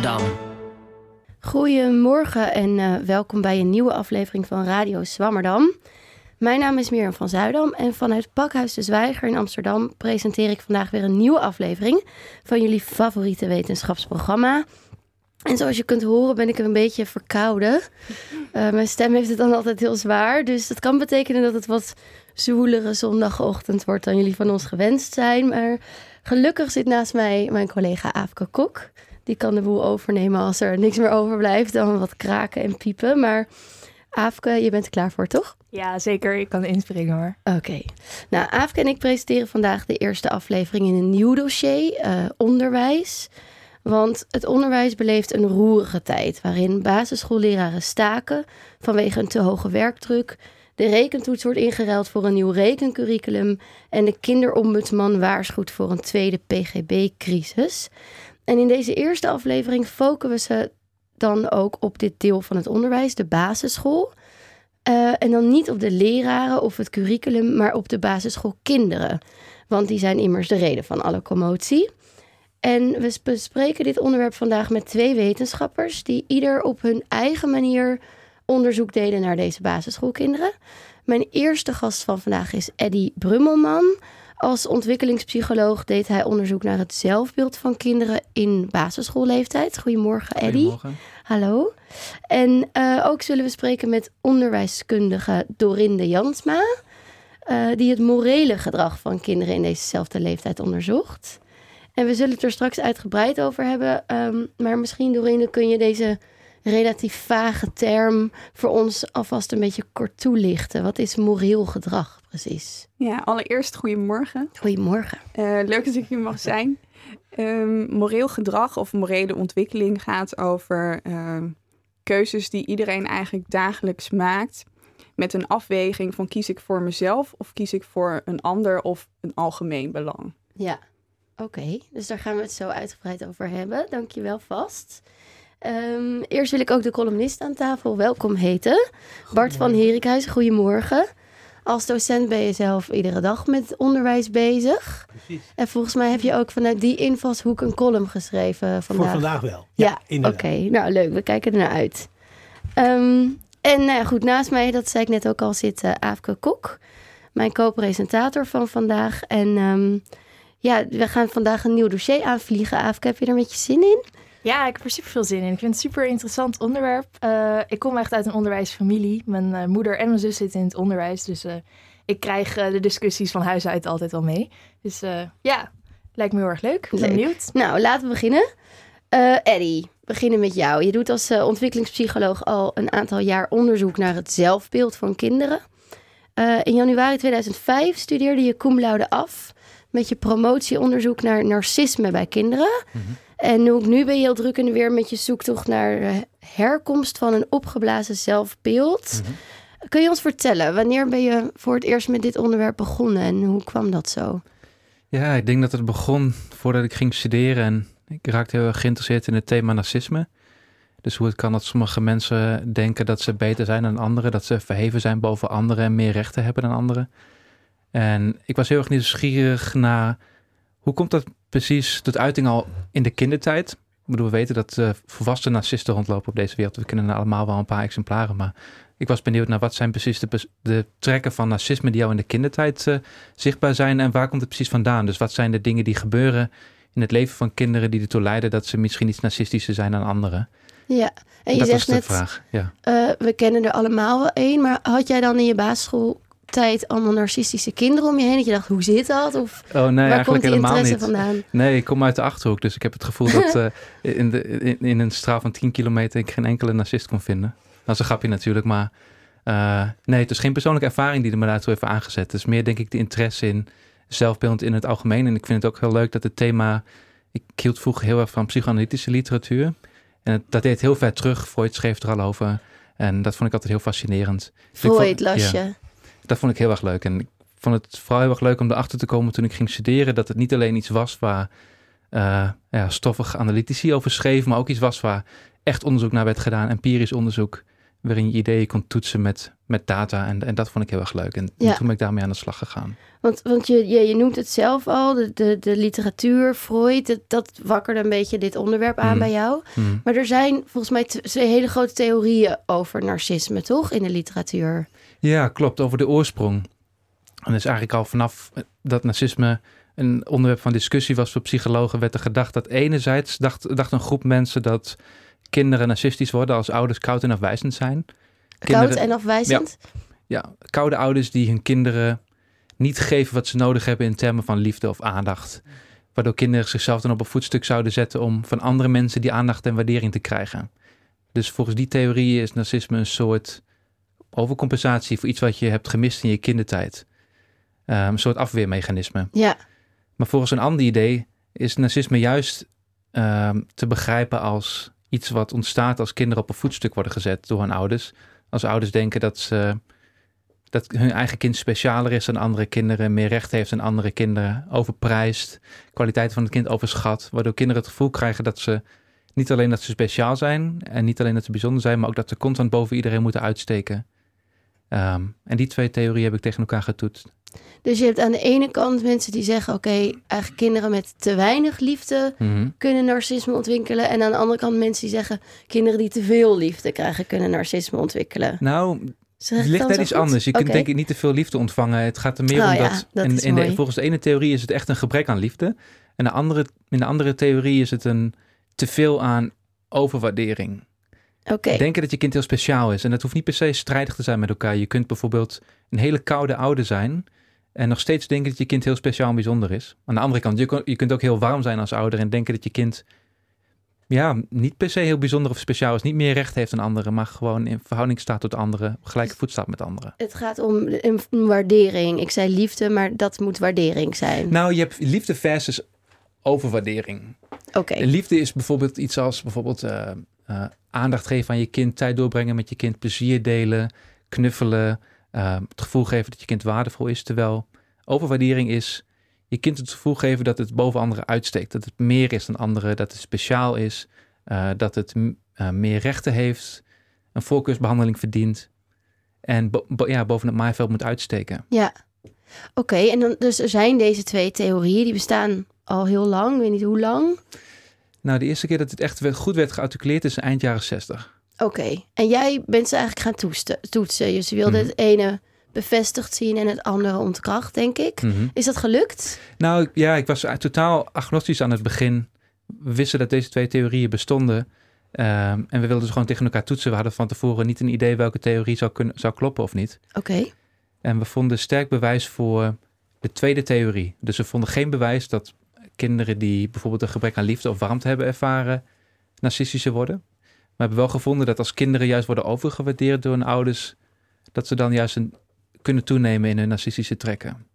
Zwammerdam. Goedemorgen en uh, welkom bij een nieuwe aflevering van Radio Zwammerdam. Mijn naam is Mirjam van Zuidam en vanuit Pakhuis de Zwijger in Amsterdam presenteer ik vandaag weer een nieuwe aflevering van jullie favoriete wetenschapsprogramma. En zoals je kunt horen ben ik een beetje verkouden. Uh, mijn stem heeft het dan altijd heel zwaar, dus dat kan betekenen dat het wat zoelere zondagochtend wordt dan jullie van ons gewenst zijn. Maar gelukkig zit naast mij mijn collega Aafke Kok. Die kan de boel overnemen als er niks meer overblijft dan wat kraken en piepen. Maar Aafke, je bent er klaar voor, toch? Ja, zeker. Ik kan inspringen hoor. Oké. Nou, Aafke en ik presenteren vandaag de eerste aflevering in een nieuw dossier, uh, onderwijs. Want het onderwijs beleeft een roerige tijd waarin basisschoolleraren staken vanwege een te hoge werkdruk. De rekentoets wordt ingeruild voor een nieuw rekencurriculum en de kinderombudsman waarschuwt voor een tweede PGB-crisis. En in deze eerste aflevering focussen we dan ook op dit deel van het onderwijs, de basisschool. Uh, en dan niet op de leraren of het curriculum, maar op de basisschoolkinderen. Want die zijn immers de reden van alle commotie. En we bespreken dit onderwerp vandaag met twee wetenschappers die ieder op hun eigen manier onderzoek deden naar deze basisschoolkinderen. Mijn eerste gast van vandaag is Eddy Brummelman. Als ontwikkelingspsycholoog deed hij onderzoek naar het zelfbeeld van kinderen in basisschoolleeftijd. Goedemorgen, Eddy. Goedemorgen. Hallo. En uh, ook zullen we spreken met onderwijskundige Dorinde Jansma, uh, die het morele gedrag van kinderen in dezezelfde leeftijd onderzocht. En we zullen het er straks uitgebreid over hebben. Um, maar misschien, Dorinde, kun je deze relatief vage term voor ons alvast een beetje kort toelichten. Wat is moreel gedrag precies? Ja, allereerst goedemorgen. Goedemorgen. Uh, leuk dat ik hier mag zijn. Um, moreel gedrag of morele ontwikkeling gaat over uh, keuzes die iedereen eigenlijk dagelijks maakt. Met een afweging van kies ik voor mezelf of kies ik voor een ander of een algemeen belang. Ja, oké. Okay. Dus daar gaan we het zo uitgebreid over hebben. Dank je wel vast. Um, eerst wil ik ook de columnist aan tafel welkom heten. Bart van Herikhuizen, goedemorgen. Als docent ben je zelf iedere dag met onderwijs bezig. Precies. En volgens mij heb je ook vanuit die invalshoek een column geschreven vandaag. Voor vandaag wel. Ja, Ja, oké. Nou, leuk. We kijken er naar uit. Ehm, en nou ja, goed, naast mij, dat zei ik net ook al, zit uh, Aafke Kok. Mijn co-presentator van vandaag. En ehm, ja, we gaan vandaag een nieuw dossier aanvliegen. Aafke, heb je er een beetje zin in? Ja, ik heb er super veel zin in. Ik vind het een super interessant onderwerp. Uh, ik kom echt uit een onderwijsfamilie. Mijn uh, moeder en mijn zus zitten in het onderwijs. Dus uh, ik krijg de discussies van huis uit altijd wel mee. Dus ja, lijkt me heel erg leuk. Ik ben Leuk. benieuwd. Nou, laten we beginnen. Uh, Eddie, beginnen met jou. Je doet als uh, ontwikkelingspsycholoog al een aantal jaar onderzoek naar het zelfbeeld van kinderen. Uh, in januari 2005 studeerde je cum laude af met je promotieonderzoek naar narcisme bij kinderen. Mm-hmm. En ook nu ben je heel druk de weer met je zoektocht naar de herkomst van een opgeblazen zelfbeeld. Mm-hmm. Kun je ons vertellen, wanneer ben je voor het eerst met dit onderwerp begonnen en hoe kwam dat zo? Ja, ik denk dat het begon voordat ik ging studeren en ik raakte heel erg geïnteresseerd in het thema narcisme. Dus hoe het kan dat sommige mensen denken dat ze beter zijn dan anderen, dat ze verheven zijn boven anderen en meer rechten hebben dan anderen. En ik was heel erg nieuwsgierig naar hoe komt dat precies tot uiting al in de kindertijd. Ik bedoel, we weten dat uh, volwassen narcisten rondlopen op deze wereld. We kennen er allemaal wel een paar exemplaren, maar ik was benieuwd naar wat zijn precies de, de trekken van narcisme die jou in de kindertijd uh, zichtbaar zijn en waar komt het precies vandaan? Dus wat zijn de dingen die gebeuren in het leven van kinderen die ertoe leiden dat ze misschien iets narcistischer zijn dan anderen? Ja, en je dat zegt net, vraag. Ja. Uh, we kennen er allemaal wel één, maar had jij dan in je basisschooltijd allemaal narcistische kinderen om je heen? Dat je dacht, hoe zit dat? Of oh, nee, waar komt die helemaal interesse niet. vandaan? Nee, ik kom uit de Achterhoek, dus ik heb het gevoel dat uh, in, de, in, in, een straal van 10 kilometer ik geen enkele narcist kon vinden. Dat is een grapje natuurlijk, maar uh, nee, het is geen persoonlijke ervaring die er me daartoe heeft aangezet. Het is meer denk ik de interesse in zelfbeeld in het algemeen. En ik vind het ook heel leuk dat het thema... Ik hield vroeger heel erg van psychoanalytische literatuur. En het, dat deed heel ver terug. Freud schreef er al over. En dat vond ik altijd heel fascinerend. Freud las je. Ja, dat vond ik heel erg leuk. En ik vond het vooral heel erg leuk om erachter te komen toen ik ging studeren... dat het niet alleen iets was waar uh, ja, stoffige analytici over schreven... maar ook iets was waar echt onderzoek naar werd gedaan, empirisch onderzoek waarin je ideeën kon toetsen met, met data. En, en dat vond ik heel erg leuk. En, Ja. toen ben ik daarmee aan de slag gegaan. Want, want je, je, je noemt het zelf al, de, de, de literatuur, Freud, dat, dat wakkerde een beetje dit onderwerp aan Mhm. bij jou. Hmm. Maar er zijn volgens mij twee hele grote theorieën over narcisme, toch? In de literatuur. Ja, klopt. Over de oorsprong. En dus eigenlijk al vanaf dat narcisme een onderwerp van discussie was voor psychologen, werd er gedacht dat enerzijds dacht, dacht een groep mensen dat kinderen narcistisch worden als ouders koud en afwijzend zijn. Koud Kinderen- en afwijzend. Ja, koude ouders die hun kinderen niet geven wat ze nodig hebben in termen van liefde of aandacht. Waardoor kinderen zichzelf dan op een voetstuk zouden zetten om van andere mensen die aandacht en waardering te krijgen. Dus volgens die theorie is narcisme een soort overcompensatie voor iets wat je hebt gemist in je kindertijd. Ehm, een soort afweermechanisme. Ja. Maar volgens een ander idee is narcisme juist ehm, te begrijpen als iets wat ontstaat als kinderen op een voetstuk worden gezet door hun ouders. Als ouders denken dat, ze, dat hun eigen kind specialer is dan andere kinderen, meer recht heeft dan andere kinderen, overprijst, kwaliteiten van het kind overschat, waardoor kinderen het gevoel krijgen dat ze niet alleen dat ze speciaal zijn en niet alleen dat ze bijzonder zijn, maar ook dat ze constant boven iedereen moeten uitsteken. Ehm, en die twee theorieën heb ik tegen elkaar getoetst. Dus je hebt aan de ene kant mensen die zeggen: oké, eigenlijk kinderen met te weinig liefde Mhm. kunnen narcisme ontwikkelen. En aan de andere kant mensen die zeggen: kinderen die te veel liefde krijgen, kunnen narcisme ontwikkelen. Nou, Het ligt net iets goed? anders. Je kunt denk ik niet te veel liefde ontvangen. Het gaat er meer Oh om ja, dat... dat in, de, volgens de ene theorie is het echt een gebrek aan liefde. En de andere, in de andere theorie is het een teveel aan overwaardering. Denken dat je kind heel speciaal is. En dat hoeft niet per se strijdig te zijn met elkaar. Je kunt bijvoorbeeld een hele koude ouder zijn... en nog steeds denken dat je kind heel speciaal en bijzonder is. Aan de andere kant, je, je kunt ook heel warm zijn als ouder... en denken dat je kind ja, niet per se heel bijzonder of speciaal is. Niet meer recht heeft dan anderen... maar gewoon in verhouding staat tot anderen... op gelijke voet staat met anderen. Het gaat om een waardering. Ik zei liefde, maar dat moet waardering zijn. Nou, je hebt liefde versus overwaardering. Oké. Liefde is bijvoorbeeld iets als bijvoorbeeld eh, eh, aandacht geven aan je kind, tijd doorbrengen met je kind, plezier delen, knuffelen, eh, het gevoel geven dat je kind waardevol is. Terwijl overwaardering is je kind het gevoel geven dat het boven anderen uitsteekt, dat het meer is dan anderen, dat het speciaal is, eh, dat het meer rechten heeft, een voorkeursbehandeling verdient en ja, boven het maaiveld moet uitsteken. Ja. Oké, en dan dus er zijn deze twee theorieën, die bestaan al heel lang, ik weet niet hoe lang. Nou, de eerste keer dat het echt goed werd gearticuleerd is eind jaren 60. Oké, en jij bent ze eigenlijk gaan toetsen. toetsen. Dus je wilde Mhm. het ene bevestigd zien en het andere ontkracht, denk ik. Mhm. Is dat gelukt? Nou ja, ik was totaal agnostisch aan het begin. We wisten dat deze twee theorieën bestonden. Ehm, en we wilden dus gewoon tegen elkaar toetsen. We hadden van tevoren niet een idee welke theorie zou, kunnen, zou kloppen of niet. Oké. En we vonden sterk bewijs voor de tweede theorie. Dus we vonden geen bewijs dat kinderen die bijvoorbeeld een gebrek aan liefde of warmte hebben ervaren, narcistischer worden. Maar we hebben wel gevonden dat als kinderen juist worden overgewaardeerd door hun ouders, dat ze dan juist een, kunnen toenemen in hun narcistische trekken.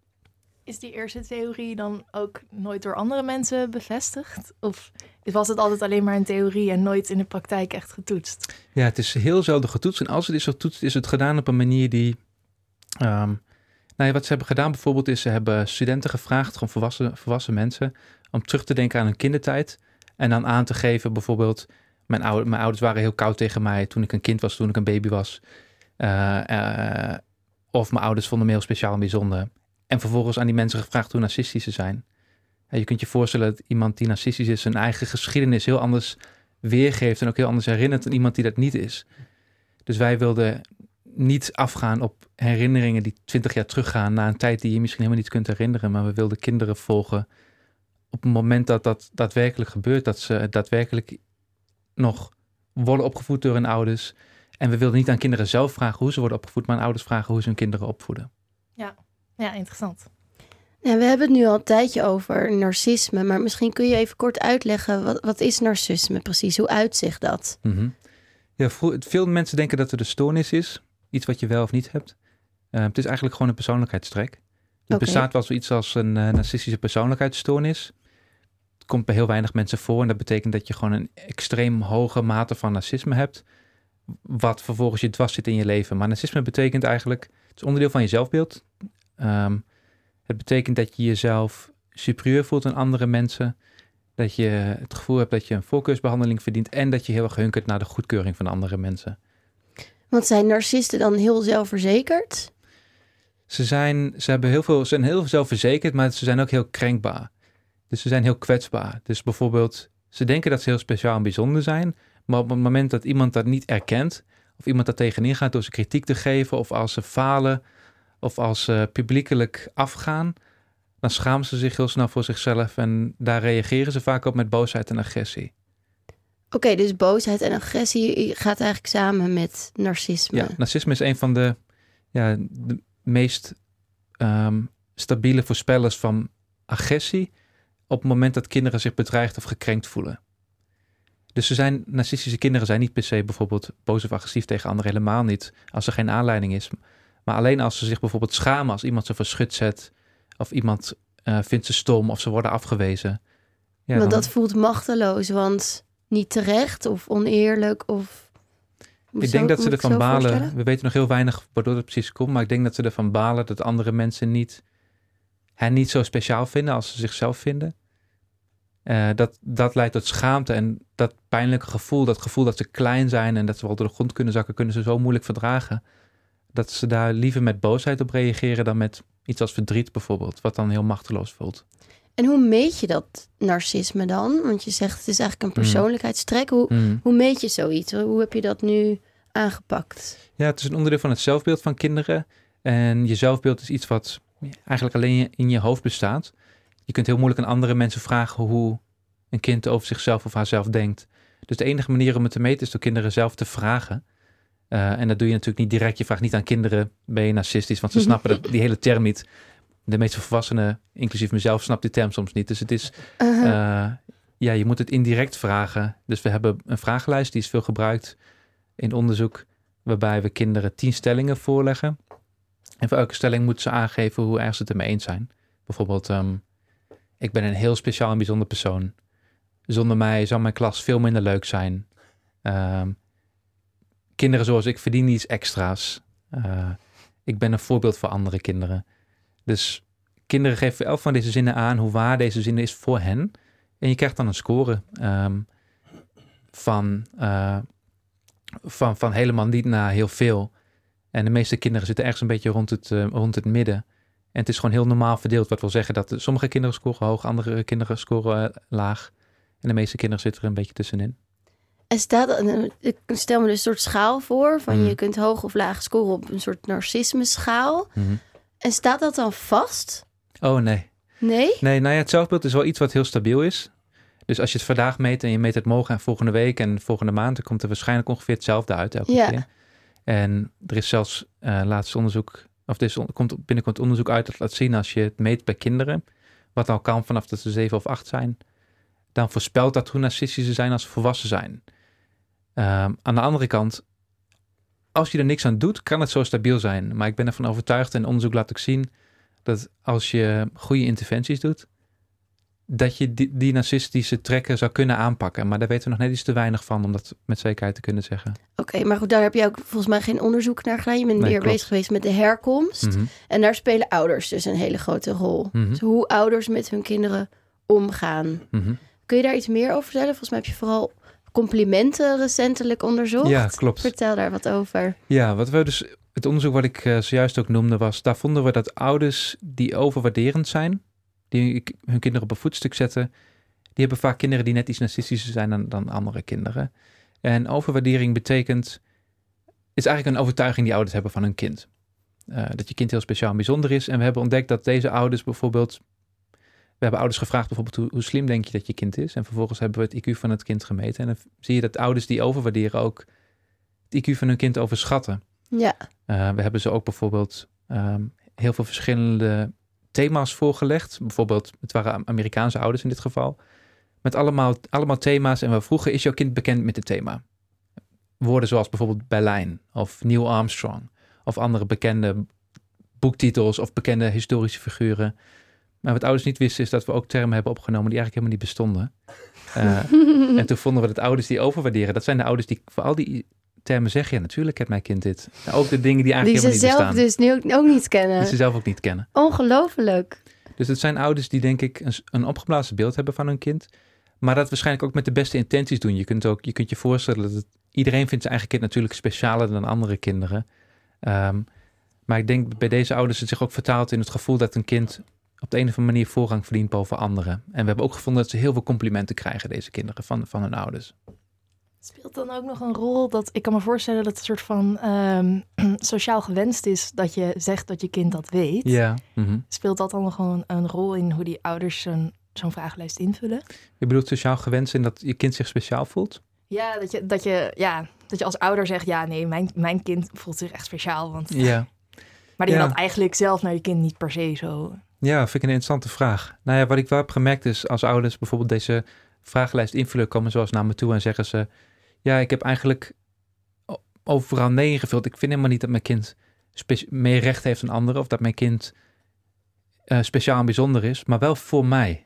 Is die eerste theorie dan ook nooit door andere mensen bevestigd? Of was het altijd alleen maar een theorie en nooit in de praktijk echt getoetst? Ja, het is heel zelden getoetst. En als het is getoetst, is het gedaan op een manier die. ehm, wat ze hebben gedaan bijvoorbeeld is, ze hebben studenten gevraagd, gewoon volwassen, volwassen mensen, om terug te denken aan hun kindertijd. En dan aan te geven, bijvoorbeeld, mijn, mijn ouders waren heel koud tegen mij toen ik een kind was, toen ik een baby was. Eh, eh, of mijn ouders vonden me heel speciaal en bijzonder. En vervolgens aan die mensen gevraagd hoe narcistisch ze zijn. Je kunt je voorstellen dat iemand die narcistisch is zijn eigen geschiedenis heel anders weergeeft en ook heel anders herinnert dan iemand die dat niet is. Dus wij wilden niet afgaan op herinneringen die twintig jaar teruggaan naar een tijd die je misschien helemaal niet kunt herinneren, maar we wilden kinderen volgen op het moment dat dat daadwerkelijk gebeurt, dat ze daadwerkelijk nog worden opgevoed door hun ouders. En we wilden niet aan kinderen zelf vragen hoe ze worden opgevoed, maar aan ouders vragen hoe ze hun kinderen opvoeden. Ja, interessant. Nou, we hebben het nu al een tijdje over narcisme, maar misschien kun je even kort uitleggen, wat, wat is narcisme precies? Hoe uitzicht dat? Mhm. Ja, veel mensen denken dat het een stoornis is. Iets wat je wel of niet hebt. Eh, het is eigenlijk gewoon een persoonlijkheidstrek. Het Oké. bestaat wel zoiets als een eh, narcistische persoonlijkheidsstoornis. Het komt bij heel weinig mensen voor. En dat betekent dat je gewoon een extreem hoge mate van narcisme hebt. Wat vervolgens je dwars zit in je leven. Maar narcisme betekent eigenlijk, het is onderdeel van je zelfbeeld. Ehm, het betekent dat je jezelf superieur voelt aan andere mensen. Dat je het gevoel hebt dat je een voorkeursbehandeling verdient. En dat je heel erg hunkert naar de goedkeuring van andere mensen. Want zijn narcisten dan heel zelfverzekerd? Ze zijn, ze hebben heel veel, ze zijn heel zelfverzekerd, maar ze zijn ook heel krenkbaar. Dus ze zijn heel kwetsbaar. Dus bijvoorbeeld, ze denken dat ze heel speciaal en bijzonder zijn, maar op het moment dat iemand dat niet erkent, of iemand daar tegenin gaat door ze kritiek te geven, of als ze falen, of als ze publiekelijk afgaan, dan schamen ze zich heel snel voor zichzelf en daar reageren ze vaak op met boosheid en agressie. Oké, dus boosheid en agressie gaat eigenlijk samen met narcisme. Ja, narcisme is een van de, ja, de meest ehm, stabiele voorspellers van agressie op het moment dat kinderen zich bedreigd of gekrenkt voelen. Dus ze zijn, narcistische kinderen zijn niet per se bijvoorbeeld boos of agressief tegen anderen, helemaal niet, als er geen aanleiding is. Maar alleen als ze zich bijvoorbeeld schamen als iemand ze verschut zet, of iemand eh, vindt ze stom of ze worden afgewezen. Ja, want dan- dat voelt machteloos, want niet terecht of oneerlijk of... Ik denk dat ze ervan balen. We weten nog heel weinig waardoor het precies komt. Maar ik denk dat ze ervan balen dat andere mensen niet, hen niet zo speciaal vinden als ze zichzelf vinden. Eh, dat, dat leidt tot schaamte en dat pijnlijke gevoel, dat gevoel dat ze klein zijn en dat ze wel door de grond kunnen zakken, kunnen ze zo moeilijk verdragen. Dat ze daar liever met boosheid op reageren dan met iets als verdriet bijvoorbeeld, wat dan heel machteloos voelt. En hoe meet je dat narcisme dan? Want je zegt het is eigenlijk een Hmm. persoonlijkheidstrek. Hoe, Mm. hoe meet je zoiets? Hoe heb je dat nu aangepakt? Ja, het is een onderdeel van het zelfbeeld van kinderen. En je zelfbeeld is iets wat eigenlijk alleen in je hoofd bestaat. Je kunt heel moeilijk aan andere mensen vragen hoe een kind over zichzelf of haarzelf denkt. Dus de enige manier om het te meten is door kinderen zelf te vragen. Eh, en dat doe je natuurlijk niet direct. Je vraagt niet aan kinderen, ben je narcistisch? Want ze snappen dat, die hele term niet. De meeste volwassenen, inclusief mezelf, snapt die term soms niet. Dus het is Uh-huh. eh, ja, je moet het indirect vragen. Dus we hebben een vragenlijst, die is veel gebruikt in onderzoek, waarbij we kinderen tien stellingen voorleggen. En voor elke stelling moeten ze aangeven hoe erg ze het ermee eens zijn. Bijvoorbeeld, ehm, ik ben een heel speciaal en bijzonder persoon. Zonder mij zou mijn klas veel minder leuk zijn. Ehm, kinderen zoals ik verdienen iets extra's. Eh, ik ben een voorbeeld voor andere kinderen. Dus kinderen geven elk van deze zinnen aan hoe waar deze zin is voor hen. En je krijgt dan een score ehm, van, eh, van, van helemaal niet naar heel veel. En de meeste kinderen zitten ergens een beetje rond het, eh, rond het midden. En het is gewoon heel normaal verdeeld. Wat wil zeggen dat sommige kinderen scoren hoog, andere kinderen scoren eh, laag. En de meeste kinderen zitten er een beetje tussenin. En staat, ik stel me dus een soort schaal voor. Van je kunt hoog of laag scoren op een soort narcisme schaal. En staat dat dan vast? Oh nee. Nee? Nee, nou ja, het zelfbeeld is wel iets wat heel stabiel is. Dus als je het vandaag meet en je meet het morgen en volgende week en volgende maand, dan komt er waarschijnlijk ongeveer hetzelfde uit elke Ja. keer. En er is zelfs eh laatst onderzoek, of er is, komt binnenkort onderzoek uit dat laat zien als je het meet bij kinderen, wat al kan vanaf dat ze zeven of acht zijn, dan voorspelt dat hoe narcistisch ze zijn als ze volwassen zijn. Ehm, aan de andere kant, als je er niks aan doet, kan het zo stabiel zijn. Maar ik ben ervan overtuigd en onderzoek laat ook zien dat als je goede interventies doet, dat je die, die narcistische trekken zou kunnen aanpakken. Maar daar weten we nog net iets te weinig van om dat met zekerheid te kunnen zeggen. Oké, maar goed, daar heb je ook volgens mij geen onderzoek naar gedaan. Je bent Nee, meer klopt. bezig geweest met de herkomst. Mhm, En daar spelen ouders dus een hele grote rol. mhm, Dus hoe ouders met hun kinderen omgaan. mhm. Kun je daar iets meer over vertellen? Volgens mij heb je vooral complimenten recentelijk onderzocht. Ja, klopt. Vertel daar wat over. Ja, wat we dus, het onderzoek wat ik eh, zojuist ook noemde was, daar vonden we dat ouders die overwaarderend zijn, die hun kinderen op een voetstuk zetten, die hebben vaak kinderen die net iets narcistischer zijn dan, dan andere kinderen. En overwaardering betekent, is eigenlijk een overtuiging die ouders hebben van hun kind. Eh, dat je kind heel speciaal en bijzonder is. En we hebben ontdekt dat deze ouders bijvoorbeeld, we hebben ouders gevraagd bijvoorbeeld, hoe, hoe slim denk je dat je kind is? En vervolgens hebben we het IQ van het kind gemeten. En dan zie je dat ouders die overwaarderen ook het IQ van hun kind overschatten. Ja, Uh, we hebben ze ook bijvoorbeeld ehm, heel veel verschillende thema's voorgelegd. Bijvoorbeeld, het waren Amerikaanse ouders in dit geval. Met allemaal, allemaal thema's. En we vroegen, is jouw kind bekend met dit thema? Woorden zoals bijvoorbeeld Berlijn of Neil Armstrong. Of andere bekende boektitels of bekende historische figuren. Maar wat ouders niet wisten is dat we ook termen hebben opgenomen die eigenlijk helemaal niet bestonden. Uh, en toen vonden we dat ouders die overwaarderen, dat zijn de ouders die voor al die termen zeggen, ja natuurlijk kent mijn kind dit. Nou, ook de dingen die die eigenlijk ze helemaal zelf niet bestaan. dus nu ook, ook niet kennen. Die ze zelf ook niet kennen. Ongelooflijk. Dus het zijn ouders die denk ik een, een opgeblazen beeld hebben van hun kind. Maar dat waarschijnlijk ook met de beste intenties doen. Je kunt ook, je kunt je voorstellen dat het, iedereen vindt zijn eigen kind natuurlijk specialer dan andere kinderen. Ehm, maar ik denk bij deze ouders het zich ook vertaalt in het gevoel dat een kind op de een of andere manier voorrang verdient boven anderen. En we hebben ook gevonden dat ze heel veel complimenten krijgen, deze kinderen, van, van hun ouders. Speelt dan ook nog een rol dat ik kan me voorstellen dat het een soort van ehm, sociaal gewenst is dat je zegt dat je kind dat weet. Ja. mhm. Speelt dat dan nog gewoon een rol in hoe die ouders zo'n zo'n vragenlijst invullen? Je bedoelt sociaal gewenst in dat je kind zich speciaal voelt? Ja, dat je, dat je, ja, dat je als ouder zegt, ja nee, mijn, mijn kind voelt zich echt speciaal. Want, Ja. Maar die Ja. had eigenlijk zelf naar je kind niet per se zo. Ja, vind ik een interessante vraag. Nou ja, wat ik wel heb gemerkt is als ouders bijvoorbeeld deze vragenlijst invullen, komen zoals naar me toe en zeggen ze: Ja, ik heb eigenlijk overal nee ingevuld. Ik vind helemaal niet dat mijn kind meer recht heeft dan anderen of dat mijn kind eh, speciaal en bijzonder is, maar wel voor mij.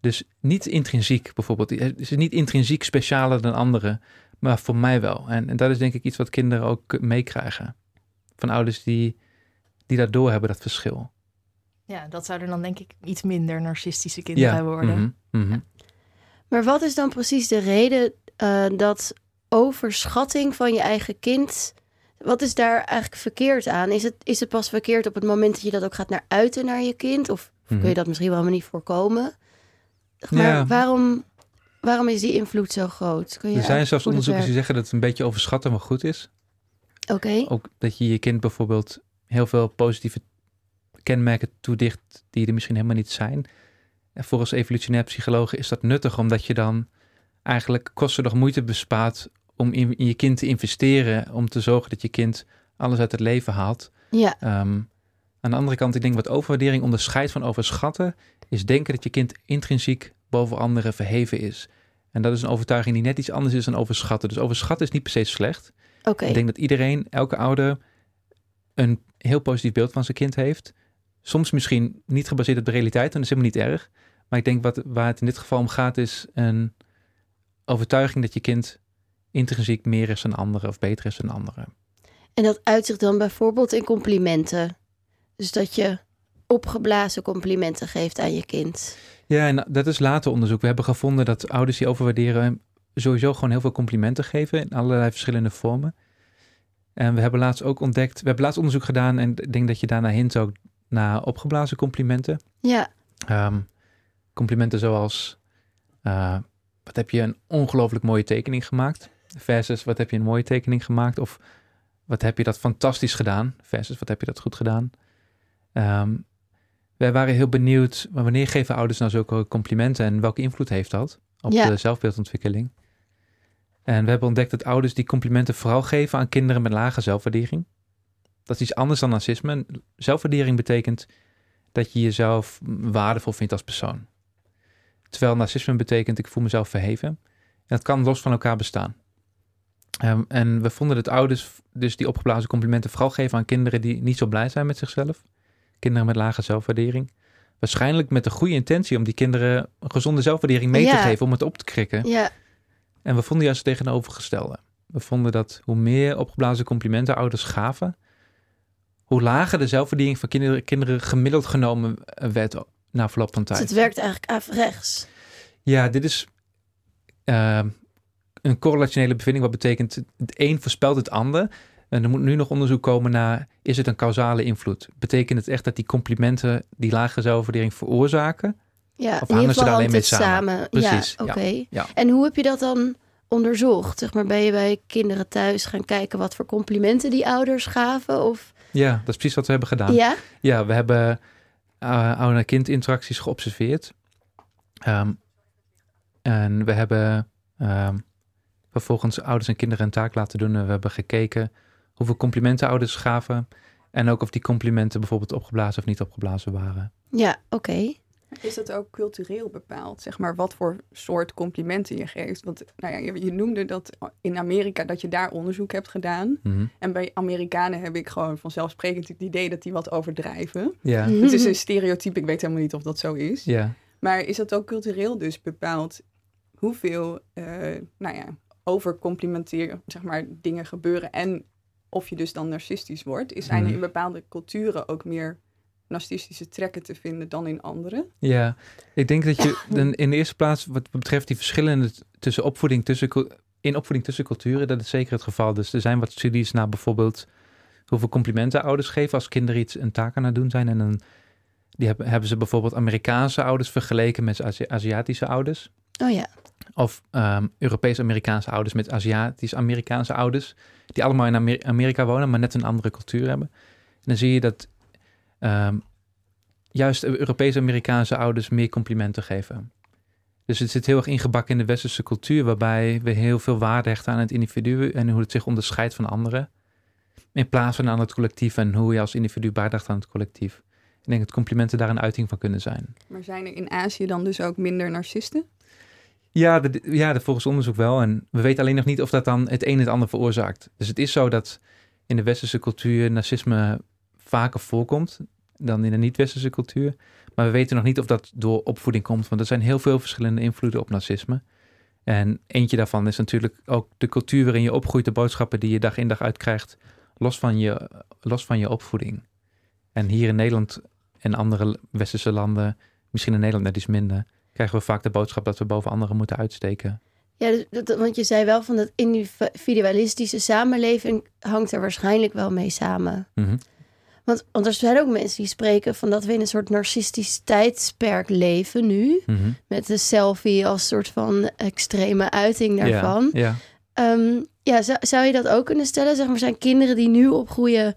Dus niet intrinsiek bijvoorbeeld. Het is niet intrinsiek specialer dan anderen, maar voor mij wel. En, en dat is denk ik iets wat kinderen ook meekrijgen. Van ouders die, die dat doorhebben, dat verschil. Ja, dat zouden dan denk ik iets minder narcistische kinderen worden. mhm, mhm. Maar wat is dan precies de reden eh, dat overschatting van je eigen kind. Wat is daar eigenlijk verkeerd aan? Is het, is het pas verkeerd op het moment dat je dat ook gaat naar uiten naar je kind? Of kun je Mhm. dat misschien wel helemaal niet voorkomen? Maar Ja. waarom, waarom is die invloed zo groot? Kun je Er zijn zelfs onderzoekers die zeggen dat het een beetje overschatten wel goed is. Oké, Ook dat je je kind bijvoorbeeld heel veel positieve kenmerken toedicht die er misschien helemaal niet zijn. En volgens evolutionair psychologen is dat nuttig omdat je dan eigenlijk kosten nog moeite bespaart om in, in je kind te investeren. Om te zorgen dat je kind alles uit het leven haalt. ja. Ehm, aan de andere kant, ik denk wat overwaardering onderscheidt van overschatten, is denken dat je kind intrinsiek boven anderen verheven is. En dat is een overtuiging die net iets anders is dan overschatten. Dus overschatten is niet per se slecht. Oké, Ik denk dat iedereen, elke ouder, een heel positief beeld van zijn kind heeft. Soms misschien niet gebaseerd op de realiteit, en dat is helemaal niet erg. Maar ik denk wat, waar het in dit geval om gaat, is een overtuiging dat je kind intrinsiek meer is dan anderen of beter is dan anderen. En dat uit zich dan bijvoorbeeld in complimenten. Dus dat je opgeblazen complimenten geeft aan je kind. Ja, en dat is later onderzoek. We hebben gevonden dat ouders die overwaarderen sowieso gewoon heel veel complimenten geven in allerlei verschillende vormen. En we hebben laatst ook ontdekt, we hebben laatst onderzoek gedaan en ik denk dat je daarna hint ook naar opgeblazen complimenten. Ja, Ehm, complimenten zoals, eh, wat heb je een ongelooflijk mooie tekening gemaakt? Versus, wat heb je een mooie tekening gemaakt? Of wat heb je dat fantastisch gedaan? Versus, wat heb je dat goed gedaan? Ehm, wij waren heel benieuwd, maar wanneer geven ouders nou zulke complimenten en welke invloed heeft dat op Ja. de zelfbeeldontwikkeling? En we hebben ontdekt dat ouders die complimenten vooral geven aan kinderen met lage zelfwaardering. Dat is iets anders dan narcisme. Zelfwaardering betekent dat je jezelf waardevol vindt als persoon. Terwijl narcisme betekent ik voel mezelf verheven. En dat kan los van elkaar bestaan. Ehm, en we vonden dat ouders dus die opgeblazen complimenten vooral geven aan kinderen die niet zo blij zijn met zichzelf. Kinderen met lage zelfwaardering. Waarschijnlijk met de goede intentie om die kinderen een gezonde zelfwaardering mee te geven, om het op te krikken. ja, En we vonden juist het tegenovergestelde. We vonden dat hoe meer opgeblazen complimenten ouders gaven, hoe lager de zelfwaardering van kinderen, kinderen gemiddeld genomen eh, werd na verloop van dus tijd. het werkt eigenlijk averechts. Ja, dit is eh, een correlationele bevinding, wat betekent het een voorspelt het ander. En er moet nu nog onderzoek komen naar, is het een causale invloed? Betekent het echt dat die complimenten die lage zelfwaardering veroorzaken? Ja, Of hangen ze daar alleen mee samen? Precies, Ja, ja, oké. ja. En hoe heb je dat dan onderzocht? Zeg maar, ben je bij kinderen thuis gaan kijken wat voor complimenten die ouders gaven? Of Ja, dat is precies wat we hebben gedaan. ja? Ja, we hebben uh, ouder-kind interacties geobserveerd. Ehm, en we hebben ehm, vervolgens ouders en kinderen een taak laten doen. En we hebben gekeken hoeveel complimenten ouders gaven. En ook of die complimenten bijvoorbeeld opgeblazen of niet opgeblazen waren. Ja, oké. Is dat ook cultureel bepaald? Zeg maar wat voor soort complimenten je geeft? Want nou ja, je, je noemde dat in Amerika dat je daar onderzoek hebt gedaan. Mhm. En bij Amerikanen heb ik gewoon vanzelfsprekend het idee dat die wat overdrijven. Ja, Het is een stereotype, ik weet helemaal niet of dat zo is. ja. Maar is dat ook cultureel dus bepaald hoeveel, eh, nou ja, overcomplimenteer, zeg maar, dingen gebeuren en of je dus dan narcistisch wordt? Is zijn er Mhm. in bepaalde culturen ook meer narcistische trekken te vinden dan in anderen. Ja, ik denk dat je dan in de eerste plaats, wat betreft die verschillen tussen opvoeding, tussen, in opvoeding tussen culturen, dat is zeker het geval. Dus er zijn wat studies naar bijvoorbeeld hoeveel complimenten ouders geven als kinderen iets een taak aan het doen zijn. En dan die hebben, hebben ze bijvoorbeeld Amerikaanse ouders vergeleken met Azi Aziatische ouders. Oh ja. Of um, Europees-Amerikaanse ouders met Aziatisch-Amerikaanse ouders. Die allemaal in Amer Amerika wonen, maar net een andere cultuur hebben. En dan zie je dat um, juist Europees-Amerikaanse ouders meer complimenten geven. Dus het zit heel erg ingebakken in de westerse cultuur, waarbij we heel veel waarde hechten aan het individu en hoe het zich onderscheidt van anderen. In plaats van aan het collectief en hoe je als individu bijdraagt aan het collectief. Ik denk dat complimenten daar een uiting van kunnen zijn. Maar zijn er in Azië dan dus ook minder narcisten? Ja, de, ja de, volgens onderzoek wel. En we weten alleen nog niet of dat dan het een het ander veroorzaakt. Dus het is zo dat in de westerse cultuur narcisme vaker voorkomt dan in de niet-westerse cultuur. Maar we weten nog niet of dat door opvoeding komt, want er zijn heel veel verschillende invloeden op narcisme. En eentje daarvan is natuurlijk ook de cultuur waarin je opgroeit, de boodschappen die je dag in dag uit krijgt, los van je, los van je opvoeding. En hier in Nederland en andere westerse landen, misschien in Nederland net iets minder, krijgen we vaak de boodschap dat we boven anderen moeten uitsteken. Ja, dus dat, want je zei wel van dat individualistische samenleving hangt er waarschijnlijk wel mee samen. Mm want, want er zijn ook mensen die spreken van dat we in een soort narcistisch tijdsperk leven nu. Mhm. Met de selfie als soort van extreme uiting daarvan. Ja, ja. Ehm, ja zou, zou je dat ook kunnen stellen? Zeg maar, zijn kinderen die nu opgroeien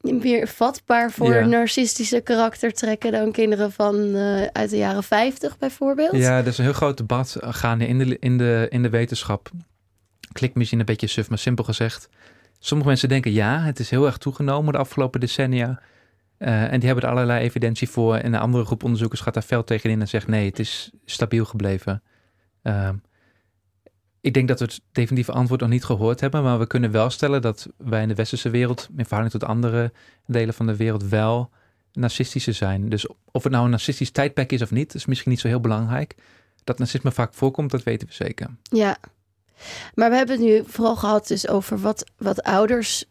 meer vatbaar voor narcistische karaktertrekken dan kinderen van uh, uit de jaren 50 bijvoorbeeld? Ja, er is een heel groot debat gaande in de, in de, in de wetenschap. Klinkt misschien een beetje suf, maar simpel gezegd. Sommige mensen denken ja, het is heel erg toegenomen de afgelopen decennia. Uh, en die hebben er allerlei evidentie voor. En een andere groep onderzoekers gaat daar fel tegenin en zegt nee, het is stabiel gebleven. Uh, ik denk dat we het definitieve antwoord nog niet gehoord hebben, maar we kunnen wel stellen dat wij in de westerse wereld, in verhouding tot andere delen van de wereld, wel narcistische zijn. Dus of het nou een narcistisch tijdperk is of niet, is misschien niet zo heel belangrijk. Dat narcisme vaak voorkomt, dat weten we zeker. Ja, maar we hebben het nu vooral gehad dus over wat, wat ouders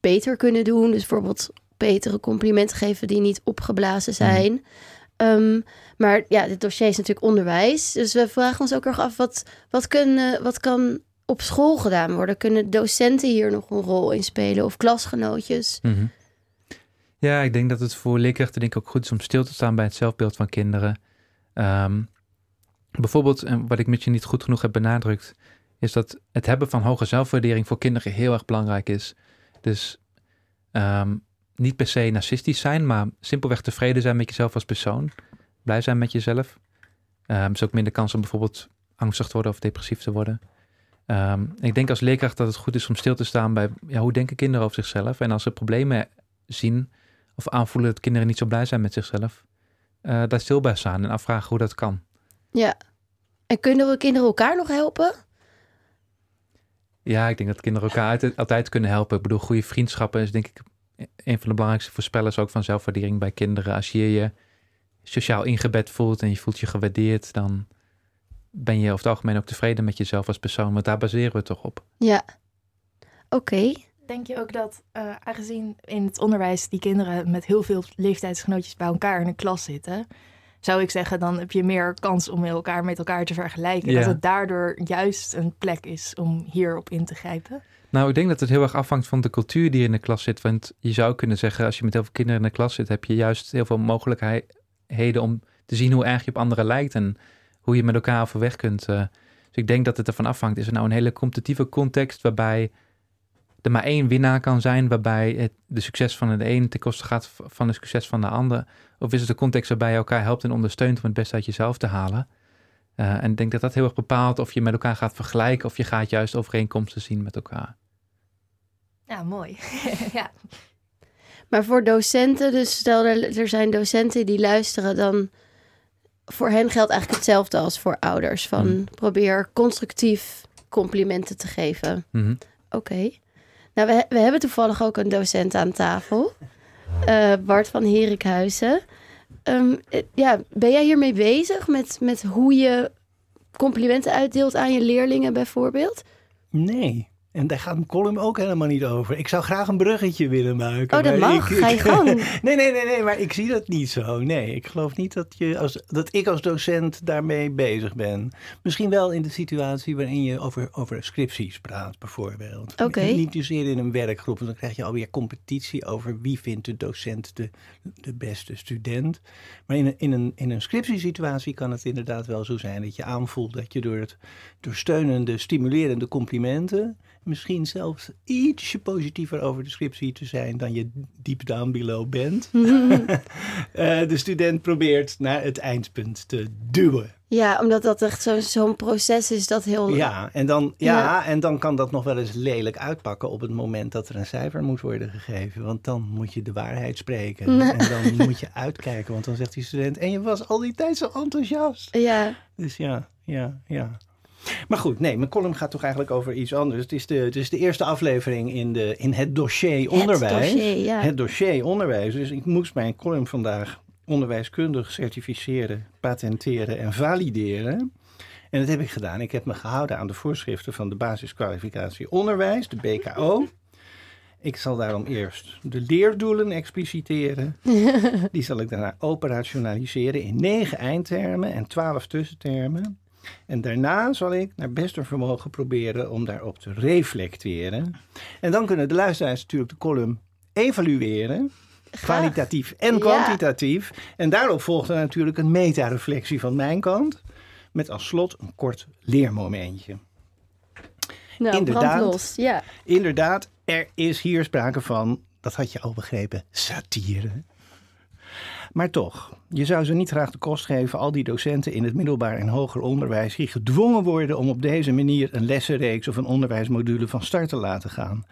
beter kunnen doen. Dus bijvoorbeeld betere complimenten geven die niet opgeblazen mhm. zijn. Mm. maar ja, dit dossier is natuurlijk onderwijs. Dus we vragen ons ook erg af, wat, wat, kunnen, wat kan op school gedaan worden? Kunnen docenten hier nog een rol in spelen of klasgenootjes? Mm Ja, ik denk dat het voor leerkrachten denk ik ook goed is om stil te staan bij het zelfbeeld van kinderen. Um, bijvoorbeeld, wat ik met je niet goed genoeg heb benadrukt, is dat het hebben van hoge zelfwaardering voor kinderen heel erg belangrijk is. Dus um, niet per se narcistisch zijn, maar simpelweg tevreden zijn met jezelf als persoon. Blij zijn met jezelf. Um, is ook minder kans om bijvoorbeeld angstig te worden of depressief te worden. Um, ik denk als leerkracht dat het goed is om stil te staan bij ja, hoe denken kinderen over zichzelf. En als ze problemen zien of aanvoelen dat kinderen niet zo blij zijn met zichzelf, uh, daar stil bij staan en afvragen hoe dat kan. Ja, en kunnen we kinderen elkaar nog helpen? Ja, ik denk dat kinderen elkaar altijd kunnen helpen. Ik bedoel, goede vriendschappen is denk ik een van de belangrijkste voorspellers ook van zelfwaardering bij kinderen. Als je je sociaal ingebed voelt en je voelt je gewaardeerd, dan ben je over het algemeen ook tevreden met jezelf als persoon. Want daar baseren we het toch op. Ja, oké. Denk je ook dat, uh, aangezien in het onderwijs die kinderen met heel veel leeftijdsgenootjes bij elkaar in een klas zitten, zou ik zeggen, dan heb je meer kans om elkaar met elkaar te vergelijken. Dat het daardoor juist een plek is om hierop in te grijpen. Nou, ik denk dat het heel erg afhangt van de cultuur die in de klas zit. Want je zou kunnen zeggen, als je met heel veel kinderen in de klas zit, heb je juist heel veel mogelijkheden om te zien hoe erg je op anderen lijkt en hoe je met elkaar overweg kunt. Uh, dus ik denk dat het ervan afhangt. Is er nou een hele competitieve context waarbij er maar één winnaar kan zijn, waarbij het, de succes van de een ten koste gaat van het succes van de ander? Of is het de context waarbij je elkaar helpt en ondersteunt om het beste uit jezelf te halen? Uh, en ik denk dat dat heel erg bepaalt of je met elkaar gaat vergelijken of je gaat juist overeenkomsten zien met elkaar. Ja, mooi. ja. Maar voor docenten, dus stel er, er zijn docenten die luisteren, dan voor hen geldt eigenlijk hetzelfde als voor ouders. Van mm. probeer constructief complimenten te geven. Mm Oké. Nou, we, we hebben toevallig ook een docent aan tafel. Uh, Bart van Herikhuizen. Um, ja, ben jij hiermee bezig met, met hoe je complimenten uitdeelt aan je leerlingen bijvoorbeeld? Nee. En daar gaat mijn column ook helemaal niet over. Ik zou graag een bruggetje willen maken. Oh, dat mag. ik- Ga je gang. Nee, nee, nee, nee, maar ik zie dat niet zo. Nee, ik geloof niet dat, je als, dat ik als docent daarmee bezig ben. Misschien wel in de situatie waarin je over, over scripties praat, bijvoorbeeld. Oké. Niet zozeer in een werkgroep, want dan krijg je alweer competitie over wie vindt de docent de, de beste student. Maar in een, in, een, in een scriptiesituatie kan het inderdaad wel zo zijn dat je aanvoelt dat je door het door steunende, stimulerende complimenten misschien zelfs ietsje positiever over de scriptie te zijn dan je deep down below bent. Eh, de student probeert naar het eindpunt te duwen. Ja, omdat dat echt zo- zo'n proces is dat heel... Ja, en dan, ja, Ja. en dan kan dat nog wel eens lelijk uitpakken op het moment dat er een cijfer moet worden gegeven. Want dan moet je de waarheid spreken. En dan moet je uitkijken, want dan zegt die student, en je was al die tijd zo enthousiast. Ja, Dus ja, ja, ja. Maar goed, nee, mijn column gaat toch eigenlijk over iets anders. Het is de, het is de eerste aflevering in, de, in het dossier onderwijs. Het dossier, ja. Het dossier onderwijs. Dus ik moest mijn column vandaag onderwijskundig certificeren, patenteren en valideren. En dat heb ik gedaan. Ik heb me gehouden aan de voorschriften van de basiskwalificatie onderwijs, de BKO. Ik zal daarom eerst de leerdoelen expliciteren. Die zal ik daarna operationaliseren in negen eindtermen en twaalf tussentermen. En daarna zal ik naar beste vermogen proberen om daarop te reflecteren. En dan kunnen de luisteraars natuurlijk de column evalueren. Kwalitatief en Ja. kwantitatief. En daarop volgt er natuurlijk een metareflectie van mijn kant. Met als slot een kort leermomentje. nou, Inderdaad. Ja. Inderdaad, er is hier sprake van, dat had je al begrepen, satire. Maar toch, je zou ze niet graag de kost geven, al die docenten in het middelbaar en hoger onderwijs, die gedwongen worden om op deze manier een lessenreeks of een onderwijsmodule van start te laten gaan.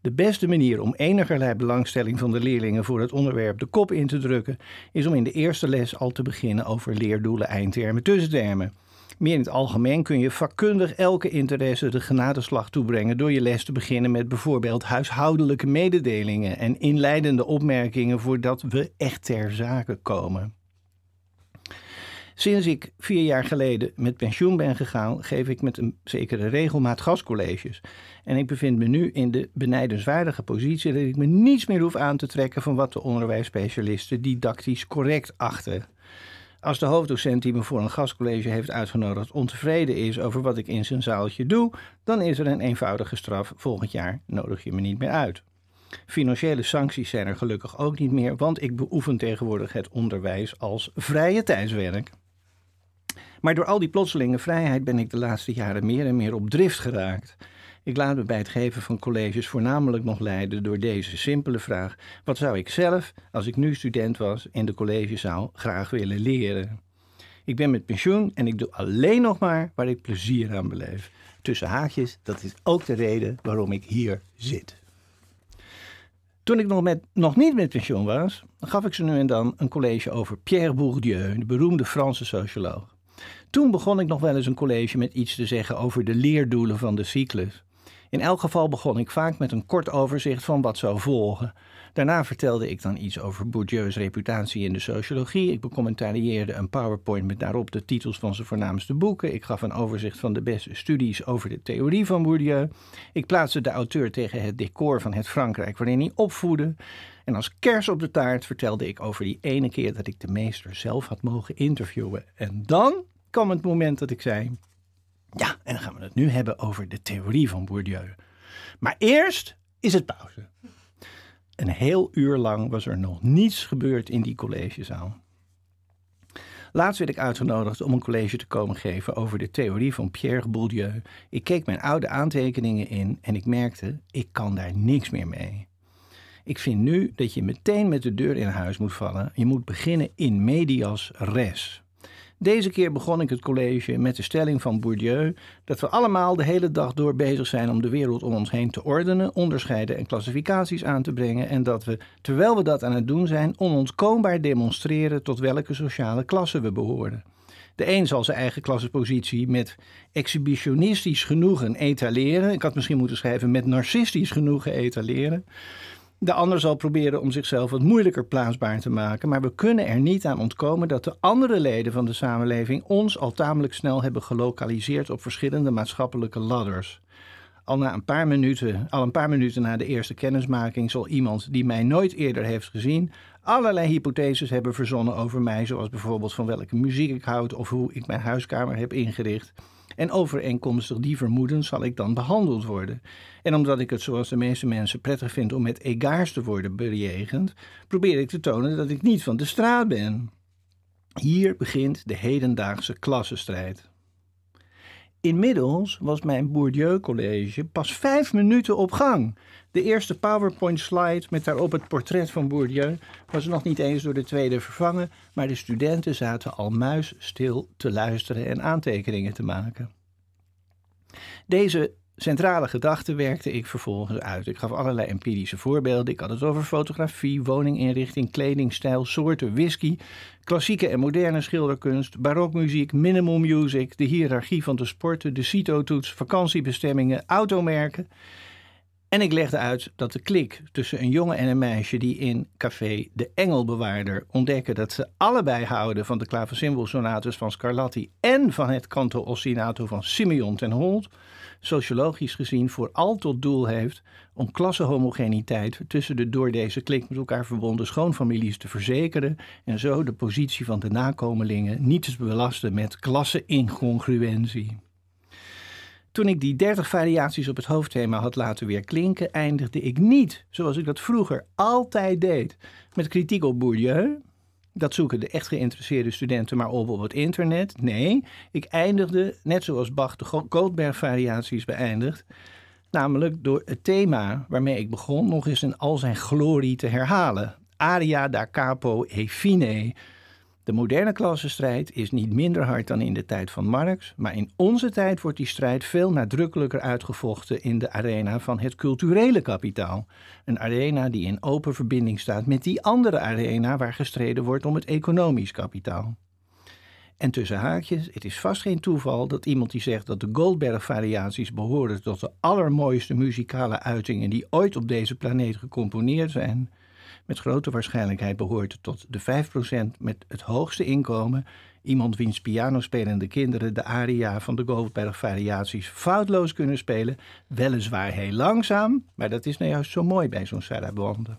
De beste manier om enigerlei belangstelling van de leerlingen voor het onderwerp de kop in te drukken, is om in de eerste les al te beginnen over leerdoelen, eindtermen, tussentermen. Meer in het algemeen kun je vakkundig elke interesse de genadeslag toebrengen door je les te beginnen met bijvoorbeeld huishoudelijke mededelingen en inleidende opmerkingen voordat we echt ter zake komen. Sinds ik vier jaar geleden met pensioen ben gegaan, geef ik met een zekere regelmaat gastcolleges. En ik bevind me nu in de benijdenswaardige positie dat ik me niets meer hoef aan te trekken van wat de onderwijsspecialisten didactisch correct achten. Als de hoofddocent die me voor een gastcollege heeft uitgenodigd ontevreden is over wat ik in zijn zaaltje doe, dan is er een eenvoudige straf. Volgend jaar nodig je me niet meer uit. Financiële sancties zijn er gelukkig ook niet meer, want ik beoefen tegenwoordig het onderwijs als vrije tijdswerk. Maar door al die plotselinge vrijheid ben ik de laatste jaren meer en meer op drift geraakt. Ik laat me bij het geven van colleges voornamelijk nog leiden door deze simpele vraag: wat zou ik zelf, als ik nu student was, in de collegezaal graag willen leren? Ik ben met pensioen en ik doe alleen nog maar waar ik plezier aan beleef. Tussen haakjes, dat is ook de reden waarom ik hier zit. Toen ik nog, met, nog niet met pensioen was, gaf ik ze nu en dan een college over Pierre Bourdieu, de beroemde Franse socioloog. Toen begon ik nog wel eens een college met iets te zeggen over de leerdoelen van de cyclus. In elk geval begon ik vaak met een kort overzicht van wat zou volgen. Daarna vertelde ik dan iets over Bourdieu's reputatie in de sociologie. Ik becommentarieerde een PowerPoint met daarop de titels van zijn voornaamste boeken. Ik gaf een overzicht van de beste studies over de theorie van Bourdieu. Ik plaatste de auteur tegen het decor van het Frankrijk waarin hij opvoedde. En als kers op de taart vertelde ik over die ene keer dat ik de meester zelf had mogen interviewen. En dan kwam het moment dat ik zei: Ja, en dan gaan we het nu hebben over de theorie van Bourdieu. Maar eerst is het pauze. Een heel uur lang was er nog niets gebeurd in die collegezaal. Laatst werd ik uitgenodigd om een college te komen geven over de theorie van Pierre Bourdieu. Ik keek mijn oude aantekeningen in en ik merkte, ik kan daar niks meer mee. Ik vind nu dat je meteen met de deur in huis moet vallen. Je moet beginnen in medias res. Deze keer begon ik het college met de stelling van Bourdieu dat we allemaal de hele dag door bezig zijn om de wereld om ons heen te ordenen, onderscheiden en klassificaties aan te brengen en dat we, terwijl we dat aan het doen zijn, onontkoombaar demonstreren tot welke sociale klasse we behoren. De een zal zijn eigen klassenpositie met exhibitionistisch genoegen etaleren. Ik had misschien moeten schrijven met narcistisch genoegen etaleren. De ander zal proberen om zichzelf wat moeilijker plaatsbaar te maken, maar we kunnen er niet aan ontkomen dat de andere leden van de samenleving ons al tamelijk snel hebben gelokaliseerd op verschillende maatschappelijke ladders. Al, na een paar minuten, al een paar minuten na de eerste kennismaking zal iemand die mij nooit eerder heeft gezien allerlei hypotheses hebben verzonnen over mij, zoals bijvoorbeeld van welke muziek ik houd of hoe ik mijn huiskamer heb ingericht. En overeenkomstig die vermoeden zal ik dan behandeld worden. En omdat ik het zoals de meeste mensen prettig vind om met egaars te worden bejegend, probeer ik te tonen dat ik niet van de straat ben. Hier begint de hedendaagse klassenstrijd. Inmiddels was mijn Bourdieu-college pas vijf minuten op gang. De eerste PowerPoint-slide met daarop het portret van Bourdieu was nog niet eens door de tweede vervangen, maar de studenten zaten al muisstil te luisteren en aantekeningen te maken. Deze centrale gedachte werkte ik vervolgens uit. Ik gaf allerlei empirische voorbeelden. Ik had het over fotografie, woninginrichting, kledingstijl, soorten whisky, klassieke en moderne schilderkunst, barokmuziek, minimal music, de hiërarchie van de sporten, de CITO-toets, vakantiebestemmingen, automerken. En ik legde uit dat de klik tussen een jongen en een meisje die in café De Engelbewaarder ontdekken dat ze allebei houden van de klaversymbelsonates van Scarlatti en van het canto ostinato van Simeon ten Holt, sociologisch gezien vooral tot doel heeft om klassenhomogeniteit tussen de door deze klik met elkaar verbonden schoonfamilies te verzekeren en zo de positie van de nakomelingen niet te belasten met klasse-incongruentie. Toen ik die 30 variaties op het hoofdthema had laten weer klinken, eindigde ik niet, zoals ik dat vroeger altijd deed, met kritiek op Bourdieu. Dat zoeken de echt geïnteresseerde studenten maar op op het internet. Nee, ik eindigde, net zoals Bach de Goldberg-variaties beëindigt, namelijk door het thema waarmee ik begon nog eens in al zijn glorie te herhalen. Aria da capo e fine, de moderne klassenstrijd is niet minder hard dan in de tijd van Marx, maar in onze tijd wordt die strijd veel nadrukkelijker uitgevochten in de arena van het culturele kapitaal. Een arena die in open verbinding staat met die andere arena waar gestreden wordt om het economisch kapitaal. En tussen haakjes, het is vast geen toeval dat iemand die zegt dat de Goldberg-variaties behoren tot de allermooiste muzikale uitingen die ooit op deze planeet gecomponeerd zijn, met grote waarschijnlijkheid behoort tot de 5% met het hoogste inkomen. Iemand wiens pianospelende kinderen de aria van de Goldberg-variaties foutloos kunnen spelen. Weliswaar heel langzaam, maar dat is nou juist zo mooi bij zo'n sarabande.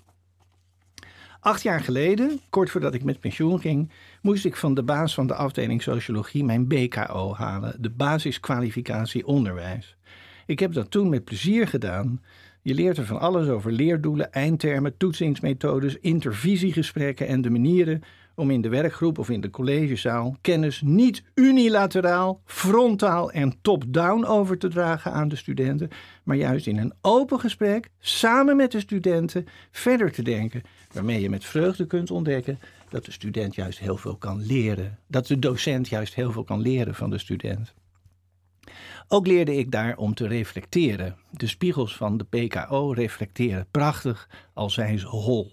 Acht jaar geleden, kort voordat ik met pensioen ging, moest ik van de baas van de afdeling sociologie mijn BKO halen, de basiskwalificatie onderwijs. Ik heb dat toen met plezier gedaan je leert er van alles over leerdoelen, eindtermen, toetsingsmethodes, intervisiegesprekken en de manieren om in de werkgroep of in de collegezaal kennis niet unilateraal, frontaal en top-down over te dragen aan de studenten, maar juist in een open gesprek samen met de studenten verder te denken, waarmee je met vreugde kunt ontdekken dat de student juist heel veel kan leren, dat de docent juist heel veel kan leren van de student. Ook leerde ik daar om te reflecteren. De spiegels van de PKO reflecteren prachtig, al zijn ze hol.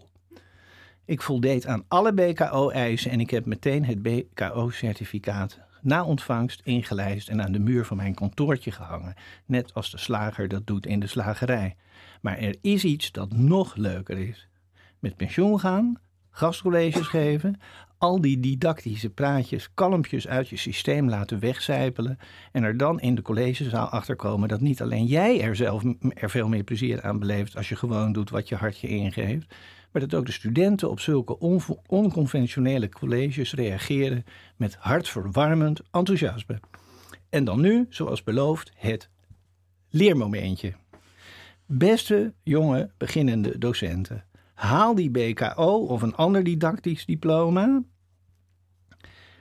Ik voldeed aan alle BKO-eisen en ik heb meteen het BKO-certificaat na ontvangst ingelijst en aan de muur van mijn kantoortje gehangen, net als de slager dat doet in de slagerij. Maar er is iets dat nog leuker is. Met pensioen gaan, gastcolleges geven, al die didactische praatjes kalmpjes uit je systeem laten wegcijpelen en er dan in de collegezaal achterkomen dat niet alleen jij er zelf er veel meer plezier aan beleeft als je gewoon doet wat je hartje ingeeft, maar dat ook de studenten op zulke onconventionele colleges reageren met hartverwarmend enthousiasme. En dan nu, zoals beloofd, het leermomentje. Beste jonge beginnende docenten. Haal die BKO of een ander didactisch diploma.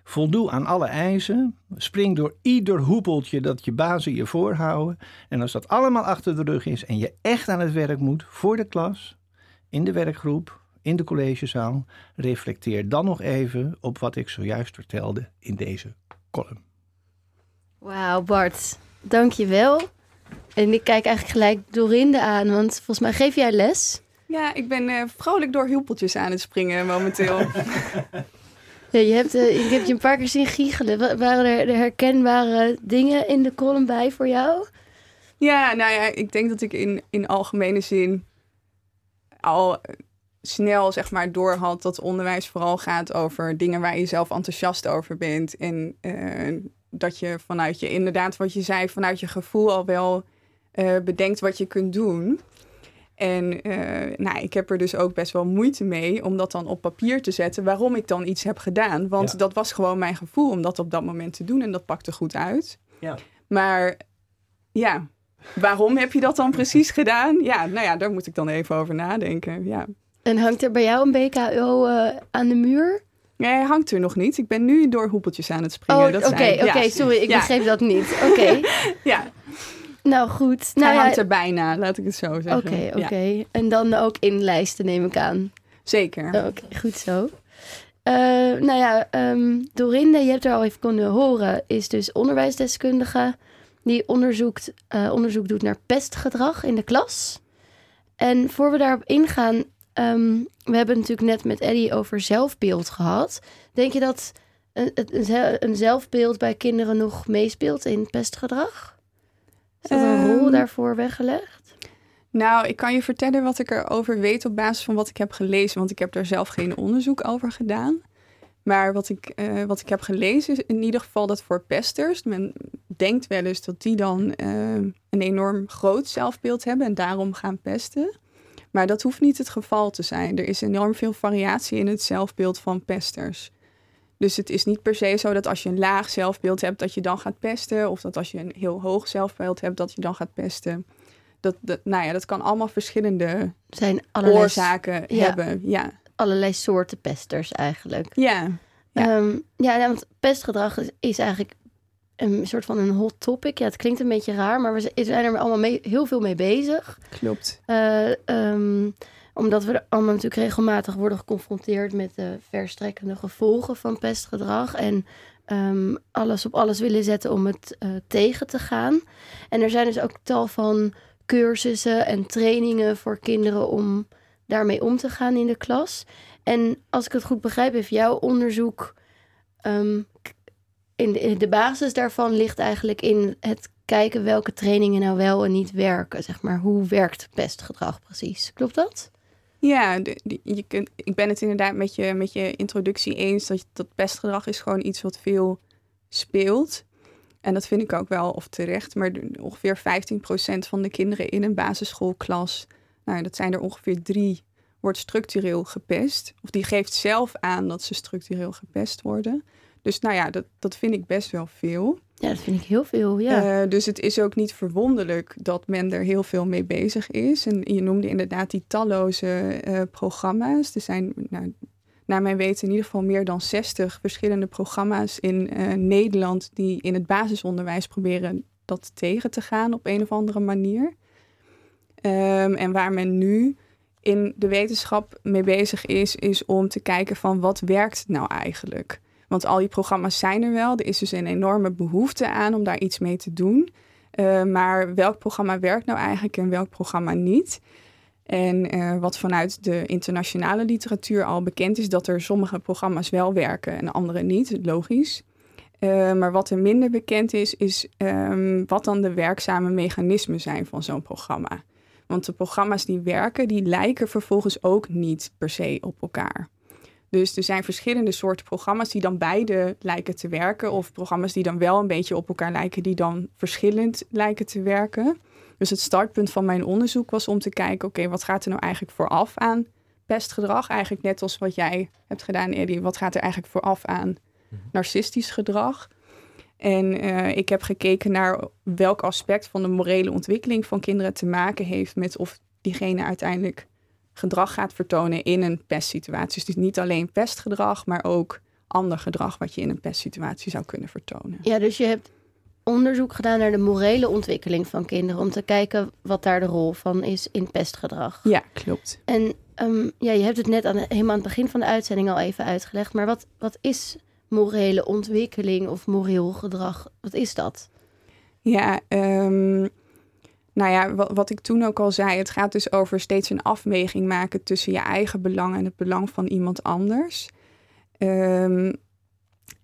Voldoe aan alle eisen. Spring door ieder hoepeltje dat je bazen je voorhouden. En als dat allemaal achter de rug is en je echt aan het werk moet voor de klas, in de werkgroep, in de collegezaal, reflecteer dan nog even op wat ik zojuist vertelde in deze column. Wauw, Bart, dank je wel. En ik kijk eigenlijk gelijk Dorinde aan, want volgens mij geef jij les. Ja, ik ben uh, vrolijk door huppeltjes aan het springen momenteel. ja, je hebt, uh, ik heb je een paar keer zien giechelen. Waren er herkenbare dingen in de column bij voor jou? Ja, nou ja, ik denk dat ik in, in algemene zin al snel zeg maar door had dat onderwijs vooral gaat over dingen waar je zelf enthousiast over bent. En uh, dat je vanuit je, inderdaad wat je zei, vanuit je gevoel al wel eh, bedenkt wat je kunt doen. En uh, nou, ik heb er dus ook best wel moeite mee om dat dan op papier te zetten waarom ik dan iets heb gedaan. Want dat was gewoon mijn gevoel om dat op dat moment te doen en dat pakte goed uit. Ja. Maar ja, waarom heb je dat dan precies gedaan? Ja, nou ja, daar moet ik dan even over nadenken. Ja. En hangt er bij jou een BKO uh, aan de muur? Nee, hij hangt er nog niet. Ik ben nu door hoepeltjes aan het springen. Oh, oké, oké, sorry, ik begreep dat niet. Oké. ja. Nou goed. Nou, hij hangt er bijna, laat ik het zo zeggen. Oké, oké. En dan ook in lijsten neem ik aan. Zeker. Oké, goed zo. Uh, nou ja, um, Dorinde, je hebt er al even kunnen horen, is dus onderwijsdeskundige die onderzoekt, uh, onderzoek doet naar pestgedrag in de klas. En voor we daarop ingaan, Um, we hebben natuurlijk net met Eddie over zelfbeeld gehad. Denk je dat een, een zelfbeeld bij kinderen nog meespeelt in pestgedrag? Is dat een rol ehm, daarvoor weggelegd? Nou, ik kan je vertellen wat ik erover weet op basis van wat ik heb gelezen, want ik heb daar zelf geen onderzoek over gedaan. Maar wat ik, uh, wat ik heb gelezen is in ieder geval dat voor pesters, men denkt wel eens dat die dan uh, een enorm groot zelfbeeld hebben en daarom gaan pesten. Maar dat hoeft niet het geval te zijn. Er is enorm veel variatie in het zelfbeeld van pesters. Dus het is niet per se zo dat als je een laag zelfbeeld hebt, dat je dan gaat pesten. Of dat als je een heel hoog zelfbeeld hebt, dat je dan gaat pesten. Dat, dat, nou ja, dat kan allemaal verschillende zijn allerlei, oorzaken hebben. Ja. Allerlei soorten pesters eigenlijk. Ja. Ja, um, ja want pestgedrag is eigenlijk een soort van een hot topic. Ja, het klinkt een beetje raar, maar we zijn er allemaal mee, heel veel mee bezig. Klopt. Uh, um, omdat we allemaal natuurlijk regelmatig worden geconfronteerd met de verstrekkende gevolgen van pestgedrag. En um, alles op alles willen zetten om het uh, tegen te gaan. En er zijn dus ook tal van cursussen en trainingen voor kinderen om daarmee om te gaan in de klas. En als ik het goed begrijp, heeft jouw onderzoek um, in de, basis daarvan ligt eigenlijk in het kijken welke trainingen nou wel en niet werken. Zeg maar, hoe werkt pestgedrag precies? Klopt dat? Ja, je ik ben het inderdaad met je, met je introductie eens dat, dat pestgedrag is gewoon iets wat veel speelt. En dat vind ik ook wel of terecht. Maar ongeveer 15% van de kinderen in een basisschoolklas, nou dat zijn er ongeveer drie, wordt structureel gepest. Of die geeft zelf aan dat ze structureel gepest worden. Dus nou ja, dat, dat vind ik best wel veel. Ja, dat vind ik heel veel, ja. Uh, dus het is ook niet verwonderlijk dat men er heel veel mee bezig is. En je noemde inderdaad die talloze uh, programma's. Er zijn, nou, naar mijn weten, in ieder geval meer dan 60 verschillende programma's in uh, Nederland... die in het basisonderwijs proberen dat tegen te gaan op een of andere manier. Um, en waar men nu in de wetenschap mee bezig is, is om te kijken van wat werkt nou eigenlijk... Want al die programma's zijn er wel. Er is dus een enorme behoefte aan om daar iets mee te doen. Uh, maar welk programma werkt nou eigenlijk en welk programma niet? En uh, wat vanuit de internationale literatuur al bekend is, dat er sommige programma's wel werken en andere niet, logisch. Uh, maar wat er minder bekend is, is um, wat dan de werkzame mechanismen zijn van zo'n programma. Want de programma's die werken, die lijken vervolgens ook niet per se op elkaar. Dus er zijn verschillende soorten programma's die dan beide lijken te werken. Of programma's die dan wel een beetje op elkaar lijken, die dan verschillend lijken te werken. Dus het startpunt van mijn onderzoek was om te kijken, oké, wat gaat er nou eigenlijk vooraf aan pestgedrag? Eigenlijk net als wat jij hebt gedaan, Eddie. Wat gaat er eigenlijk vooraf aan mhm. narcistisch gedrag? En uh, ik heb gekeken naar welk aspect van de morele ontwikkeling van kinderen te maken heeft met of diegene uiteindelijk gedrag gaat vertonen in een pestsituatie. Dus niet alleen pestgedrag, maar ook ander gedrag wat je in een pestsituatie zou kunnen vertonen. Ja, dus je hebt onderzoek gedaan naar de morele ontwikkeling van kinderen om te kijken wat daar de rol van is in pestgedrag. Ja, klopt. En um, ja, je hebt het net aan, helemaal aan het begin van de uitzending al even uitgelegd, maar wat, wat is morele ontwikkeling of moreel gedrag? Wat is dat? Ja, um, nou ja, wat, ik toen ook al zei, het gaat dus over steeds een afweging maken tussen je eigen belang en het belang van iemand anders. Um,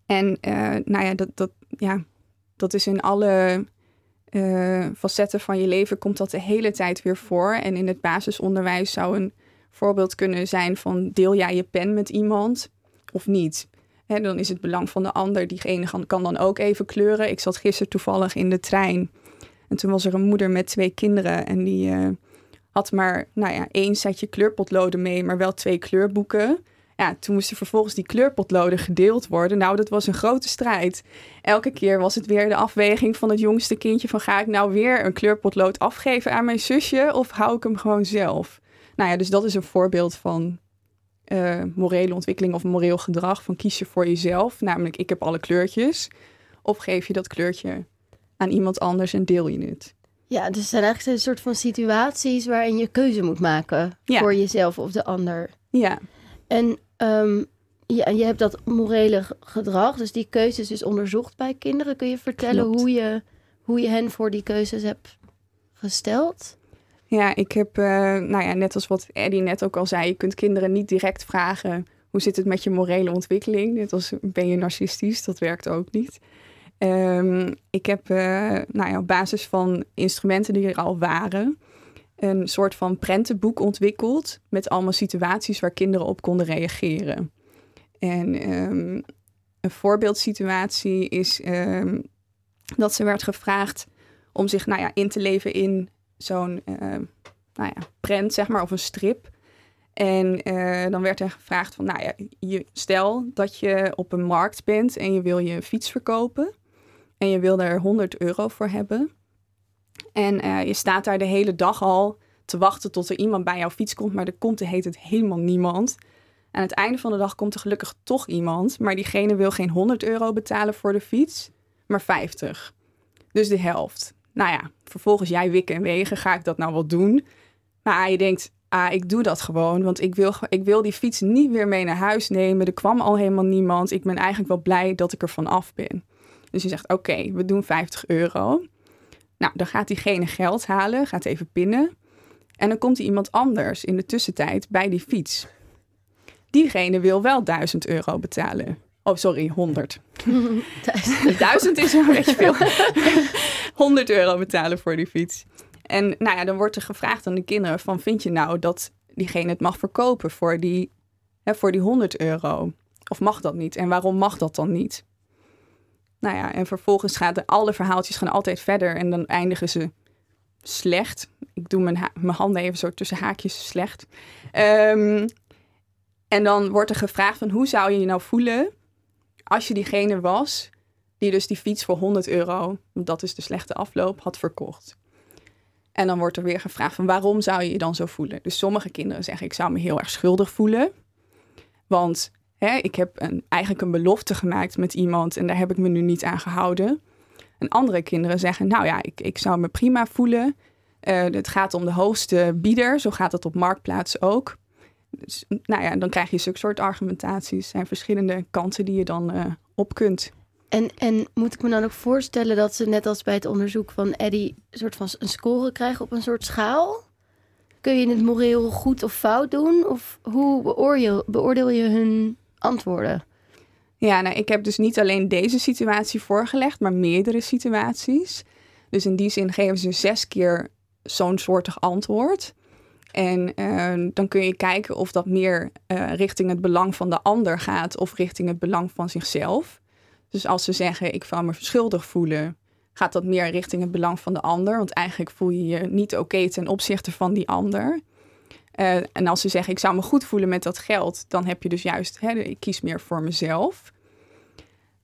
en uh, nou ja dat, dat, ja, dat is in alle uh, facetten van je leven komt dat de hele tijd weer voor. En in het basisonderwijs zou een voorbeeld kunnen zijn van deel jij je pen met iemand of niet. He, dan is het belang van de ander, diegene kan dan ook even kleuren. Ik zat gisteren toevallig in de trein En toen was er een moeder met twee kinderen en die uh, had maar nou ja, één setje kleurpotloden mee, maar wel twee kleurboeken. Ja, toen moesten vervolgens die kleurpotloden gedeeld worden. Nou, dat was een grote strijd. Elke keer was het weer de afweging van het jongste kindje van ga ik nou weer een kleurpotlood afgeven aan mijn zusje of hou ik hem gewoon zelf? Nou ja, dus dat is een voorbeeld van uh, morele ontwikkeling of moreel gedrag. Van kies je voor jezelf, namelijk ik heb alle kleurtjes. Of geef je dat kleurtje aan iemand anders en deel je het. Ja, dus het zijn eigenlijk een soort van situaties waarin je keuze moet maken voor jezelf of de ander. Ja. En um, ja, je hebt dat morele gedrag, dus die keuzes dus onderzocht bij kinderen. Kun je vertellen hoe je, hoe je hen voor die keuzes hebt gesteld? Ja, ik heb, uh, nou ja, net als wat Eddie net ook al zei, je kunt kinderen niet direct vragen hoe zit het met je morele ontwikkeling. Net als ben je narcistisch, dat werkt ook niet. Um, ik heb uh, nou ja, op basis van instrumenten die er al waren, een soort van prentenboek ontwikkeld met allemaal situaties waar kinderen op konden reageren. En um, een voorbeeldsituatie is um, dat ze werd gevraagd om zich nou ja, in te leven in zo'n uh, nou ja, prent, zeg maar, of een strip. En uh, dan werd er gevraagd van, nou ja, je, stel dat je op een markt bent en je wil je fiets verkopen. En je wil er 100 euro voor hebben. En uh, je staat daar de hele dag al te wachten tot er iemand bij jouw fiets komt, maar er komt, heet het, helemaal niemand. Aan het einde van de dag komt er gelukkig toch iemand, maar diegene wil geen 100 euro betalen voor de fiets, maar 50. Dus de helft. Nou ja, vervolgens jij wikken en wegen, ga ik dat nou wel doen? Maar je denkt, ah, ik doe dat gewoon, want ik wil, ik wil die fiets niet weer mee naar huis nemen. Er kwam al helemaal niemand. Ik ben eigenlijk wel blij dat ik er van af ben. Dus je zegt, oké, we doen 50 euro. Nou, dan gaat diegene geld halen, gaat even pinnen. En dan komt er iemand anders in de tussentijd bij die fiets. Diegene wil wel 1000 euro betalen. Oh, sorry, 100. 1000 is een beetje veel. 100 euro betalen voor die fiets. En nou ja, dan wordt er gevraagd aan de kinderen van... vind je nou dat diegene het mag verkopen voor die, hè, voor die 100 euro? Of mag dat niet? En waarom mag dat dan niet? Nou ja, en vervolgens gaan alle verhaaltjes gaan altijd verder en dan eindigen ze slecht. Ik doe mijn, mijn handen even zo tussen haakjes slecht. Um, en dan wordt er gevraagd van hoe zou je je nou voelen als je diegene was die dus die fiets voor 100 euro, dat is de slechte afloop, had verkocht. En dan wordt er weer gevraagd van waarom zou je je dan zo voelen? Dus sommige kinderen zeggen ik zou me heel erg schuldig voelen. Want hè, ik heb een, eigenlijk een belofte gemaakt met iemand en daar heb ik me nu niet aan gehouden. En andere kinderen zeggen nou ja, ik, ik zou me prima voelen. Uh, het gaat om de hoogste bieder, zo gaat het op Marktplaats ook. Dus, nou ja, dan krijg je zulke soort argumentaties en verschillende kanten die je dan uh, op kunt. En, en moet ik me dan ook voorstellen dat ze net als bij het onderzoek van Eddie een soort van een score krijgen op een soort schaal? Kun je het moreel goed of fout doen? Of hoe beoordeel je hun antwoorden? Ja, nou, ik heb dus niet alleen deze situatie voorgelegd, maar meerdere situaties. Dus in die zin geven ze zes keer zo'n soortig antwoord. En uh, dan kun je kijken of dat meer uh, richting het belang van de ander gaat of richting het belang van zichzelf. Dus als ze zeggen ik wil me schuldig voelen, gaat dat meer richting het belang van de ander. Want eigenlijk voel je je niet oké ten opzichte van die ander. Uh, en als ze zeggen ik zou me goed voelen met dat geld, dan heb je dus juist, hè, ik kies meer voor mezelf.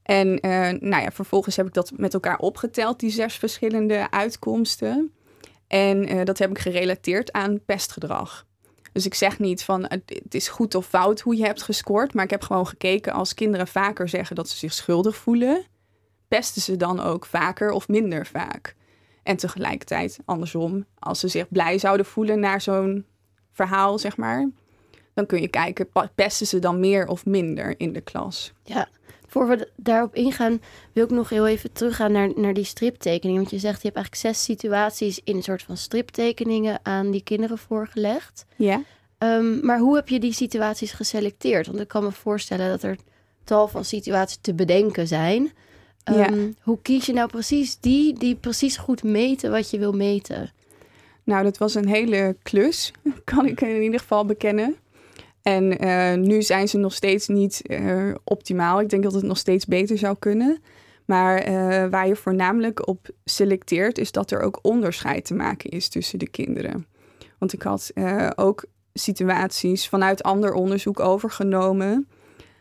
En nou ja, vervolgens heb ik dat met elkaar opgeteld, die zes verschillende uitkomsten. En uh, dat heb ik gerelateerd aan pestgedrag. Dus ik zeg niet van het is goed of fout hoe je hebt gescoord, maar ik heb gewoon gekeken als kinderen vaker zeggen dat ze zich schuldig voelen, pesten ze dan ook vaker of minder vaak. En tegelijkertijd andersom, als ze zich blij zouden voelen naar zo'n verhaal, zeg maar, dan kun je kijken, pesten ze dan meer of minder in de klas. Ja, voor we daarop ingaan, wil ik nog heel even teruggaan naar, naar die striptekening. Want je zegt, je hebt eigenlijk zes situaties in een soort van striptekeningen aan die kinderen voorgelegd. Ja. Um, maar hoe heb je die situaties geselecteerd? Want ik kan me voorstellen dat er tal van situaties te bedenken zijn. Um, ja. Hoe kies je nou precies die die precies goed meten wat je wil meten? Nou, dat was een hele klus, kan ik in ieder geval bekennen. En uh, nu zijn ze nog steeds niet uh, optimaal. Ik denk dat het nog steeds beter zou kunnen. Maar eh, waar je voornamelijk op selecteert, is dat er ook onderscheid te maken is tussen de kinderen. Want ik had ook situaties vanuit ander onderzoek overgenomen,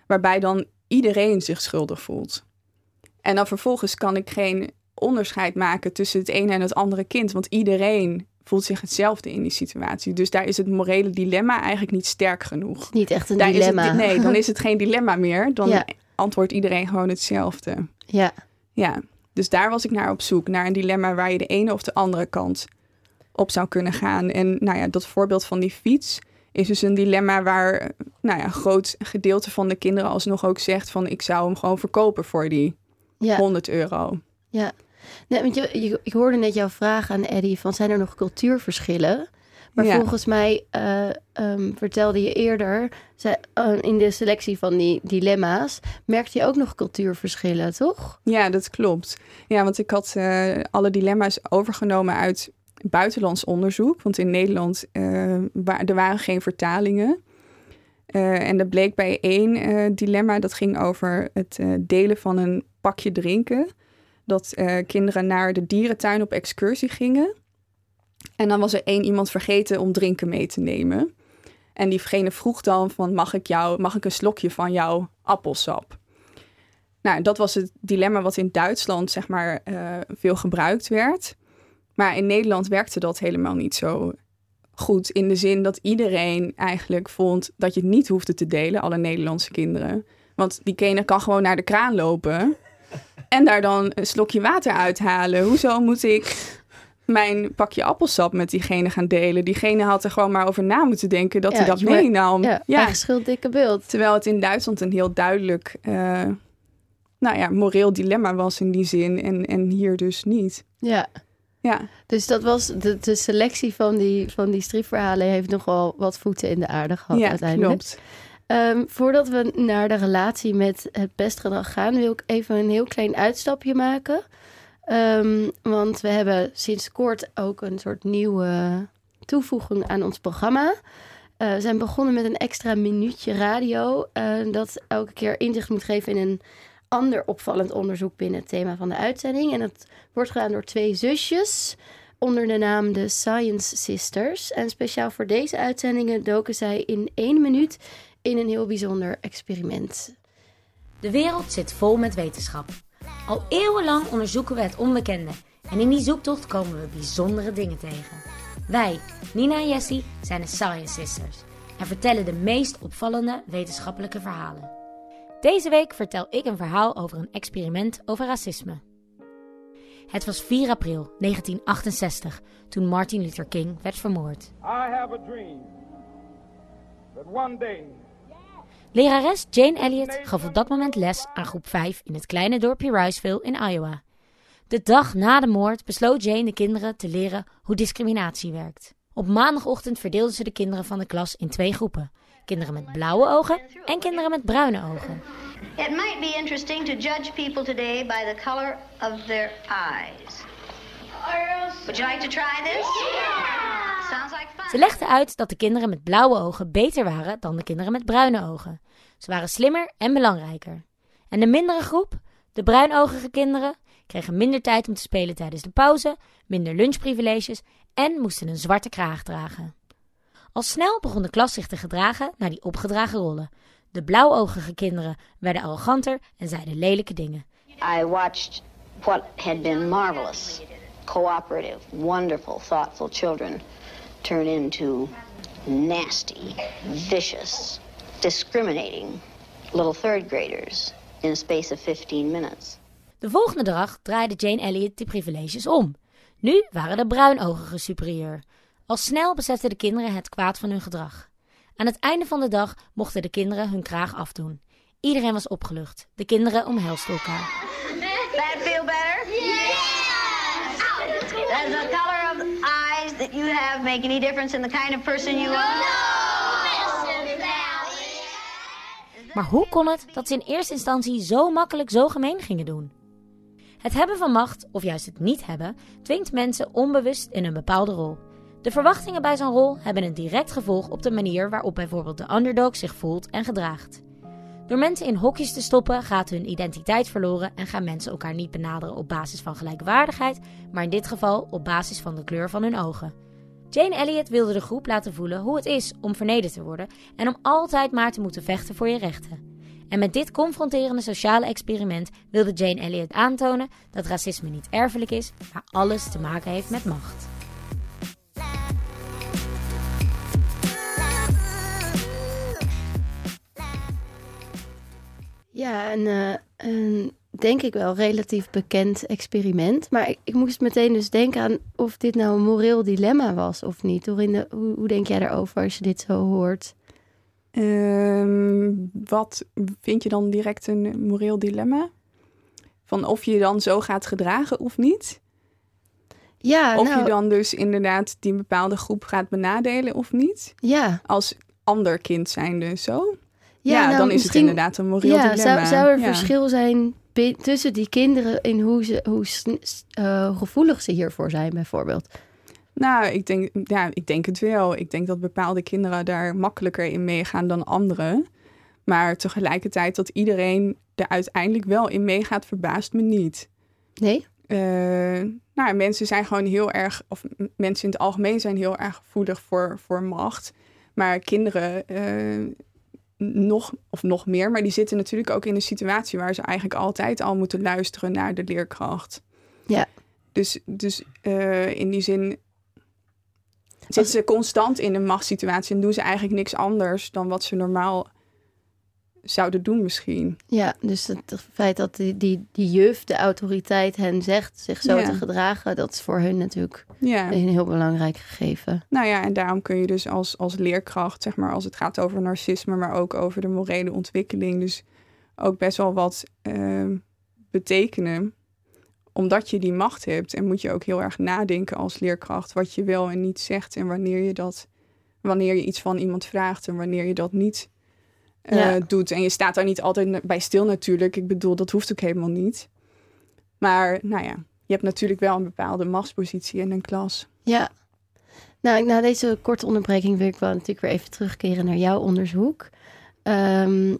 waarbij dan iedereen zich schuldig voelt. En dan vervolgens kan ik geen onderscheid maken tussen het ene en het andere kind, want iedereen voelt zich hetzelfde in die situatie. Dus daar is het morele dilemma eigenlijk niet sterk genoeg. Niet echt een dilemma. nee, dan is het geen dilemma meer. Dan antwoordt iedereen gewoon hetzelfde. Ja. Ja, dus daar was ik naar op zoek. Naar een dilemma waar je de ene of de andere kant op zou kunnen gaan. En nou ja, dat voorbeeld van die fiets is dus een dilemma waar nou ja, een groot gedeelte van de kinderen alsnog ook zegt van ik zou hem gewoon verkopen voor die ja. 100 euro. Ja, nee, want je, ik hoorde net jouw vraag aan Eddie van zijn er nog cultuurverschillen? Maar volgens mij uh, um, vertelde je eerder uh, in de selectie van die dilemma's, merkte je ook nog cultuurverschillen, toch? Ja, dat klopt. Ja, want ik had uh, alle dilemma's overgenomen uit buitenlands onderzoek. Want in Nederland wa er waren geen vertalingen. en er bleek bij één dilemma, dat ging over het delen van een pakje drinken. Dat kinderen naar de dierentuin op excursie gingen. En dan was er één iemand vergeten om drinken mee te nemen. En diegene vroeg dan van mag ik, jou, mag ik een slokje van jouw appelsap? Nou, dat was het dilemma wat in Duitsland zeg maar uh, veel gebruikt werd. Maar in Nederland werkte dat helemaal niet zo goed. In de zin dat iedereen eigenlijk vond dat je het niet hoefde te delen, alle Nederlandse kinderen. Want diegene kan gewoon naar de kraan lopen en daar dan een slokje water uithalen. Hoezo moet ik mijn pakje appelsap met diegene gaan delen. Diegene had er gewoon maar over na moeten denken dat hij dat meenam. Ja, ja. dikke beeld. Terwijl het in Duitsland een heel duidelijk, uh, nou ja, moreel dilemma was in die zin. En, en hier dus niet. Ja. Ja. Dus dat was de, de selectie van die, van die stripverhalen heeft nogal wat voeten in de aarde gehad ja, uiteindelijk. Klopt. Um, voordat we naar de relatie met het pestgedrag gaan, wil ik even een heel klein uitstapje maken. Um, want we hebben sinds kort ook een soort nieuwe toevoeging aan ons programma. Uh, we zijn begonnen met een extra minuutje radio. Uh, dat elke keer inzicht moet geven in een ander opvallend onderzoek binnen het thema van de uitzending. En dat wordt gedaan door twee zusjes onder de naam de Science Sisters. En speciaal voor deze uitzendingen doken zij in één minuut in een heel bijzonder experiment. De wereld zit vol met wetenschap. Al eeuwenlang onderzoeken we het onbekende en in die zoektocht komen we bijzondere dingen tegen. Wij, Nina en Jessie, zijn de Science Sisters en vertellen de meest opvallende wetenschappelijke verhalen. Deze week vertel ik een verhaal over een experiment over racisme. Het was 4 april 1968 toen Martin Luther King werd vermoord. I have a dream that one day Lerares Jane Elliott gaf op dat moment les aan groep 5 in het kleine dorpje Riceville in Iowa. De dag na de moord besloot Jane de kinderen te leren hoe discriminatie werkt. Op maandagochtend verdeelde ze de kinderen van de klas in twee groepen: kinderen met blauwe ogen en kinderen met bruine ogen. It might be interesting to judge people today by the color of their eyes. Would you like to try this? Fun. Ze legde uit dat de kinderen met blauwe ogen beter waren dan de kinderen met bruine ogen. Ze waren slimmer en belangrijker. En de mindere groep, de bruinogige kinderen, kregen minder tijd om te spelen tijdens de pauze, minder lunchprivileges en moesten een zwarte kraag dragen. Al snel begon de klas zich te gedragen naar die opgedragen rollen. De blauwogige kinderen werden arroganter en zeiden lelijke dingen. I watched what had been marvelous, cooperative, wonderful, thoughtful children turn into nasty, vicious, discriminating little third graders in a space of 15 minutes. De volgende dag draaide Jane Elliott de privileges om. Nu waren de bruinogigen superieur. Al snel beseften de kinderen het kwaad van hun gedrag. Aan het einde van de dag mochten de kinderen hun kraag afdoen. Iedereen was opgelucht. De kinderen omhelsten elkaar. That feel better? Yeah! That you have make any difference in the kind of person you are? No! Maar hoe kon het dat ze in eerste instantie zo makkelijk zo gemeen gingen doen? Het hebben van macht, of juist het niet hebben, dwingt mensen onbewust in een bepaalde rol. De verwachtingen bij zo'n rol hebben een direct gevolg op de manier waarop bijvoorbeeld de underdog zich voelt en gedraagt. Door mensen in hokjes te stoppen gaat hun identiteit verloren en gaan mensen elkaar niet benaderen op basis van gelijkwaardigheid, maar in dit geval op basis van de kleur van hun ogen. Jane Elliott wilde de groep laten voelen hoe het is om vernederd te worden en om altijd maar te moeten vechten voor je rechten. En met dit confronterende sociale experiment wilde Jane Elliott aantonen dat racisme niet erfelijk is, maar alles te maken heeft met macht. Ja, een, uh, een denk ik wel relatief bekend experiment. Maar ik, ik, moest meteen dus denken aan of dit nou een moreel dilemma was of niet. Dorinde, hoe, hoe denk jij daarover als je dit zo hoort? Um, wat vind je dan direct een moreel dilemma? Van of je dan zo gaat gedragen of niet? Ja, of nou, je dan dus inderdaad die bepaalde groep gaat benadelen of niet? Ja. Als ander kind zijnde zo? Ja, Ja, nou, dan is het inderdaad een moreel ja, dilemma. Zou, zou er Ja. verschil zijn tussen die kinderen in hoe, ze, hoe eh, gevoelig ze hiervoor zijn, bijvoorbeeld? Nou, ik denk, ja, ik denk het wel. Ik denk dat bepaalde kinderen daar makkelijker in meegaan dan anderen. Maar tegelijkertijd dat iedereen er uiteindelijk wel in meegaat, verbaast me niet. Nee? Eh, nou, mensen zijn gewoon heel erg, of mensen in het algemeen zijn heel erg gevoelig voor, voor macht. Maar kinderen eh, nog, of nog meer, maar die zitten natuurlijk ook in een situatie waar ze eigenlijk altijd al moeten luisteren naar de leerkracht. Ja. Dus, dus eh, in die zin zitten ze constant in een machtssituatie en doen ze eigenlijk niks anders dan wat ze normaal zouden doen misschien. Ja, dus het, het feit dat die, die, die juf, de autoriteit, hen zegt zich zo Ja. te gedragen, dat is voor hun natuurlijk Ja. een heel belangrijk gegeven. Nou ja, en daarom kun je dus als, als leerkracht, zeg maar, als het gaat over narcisme, maar ook over de morele ontwikkeling, dus ook best wel wat ehm, betekenen. Omdat je die macht hebt en moet je ook heel erg nadenken als leerkracht wat je wel en niet zegt en wanneer je dat, wanneer je iets van iemand vraagt en wanneer je dat niet eh, Ja. doet. En je staat daar niet altijd bij stil natuurlijk. Ik bedoel, dat hoeft ook helemaal niet. Maar nou ja, je hebt natuurlijk wel een bepaalde machtspositie in een klas. Ja. Nou, na deze korte onderbreking wil ik wel natuurlijk weer even terugkeren naar jouw onderzoek. Ehm,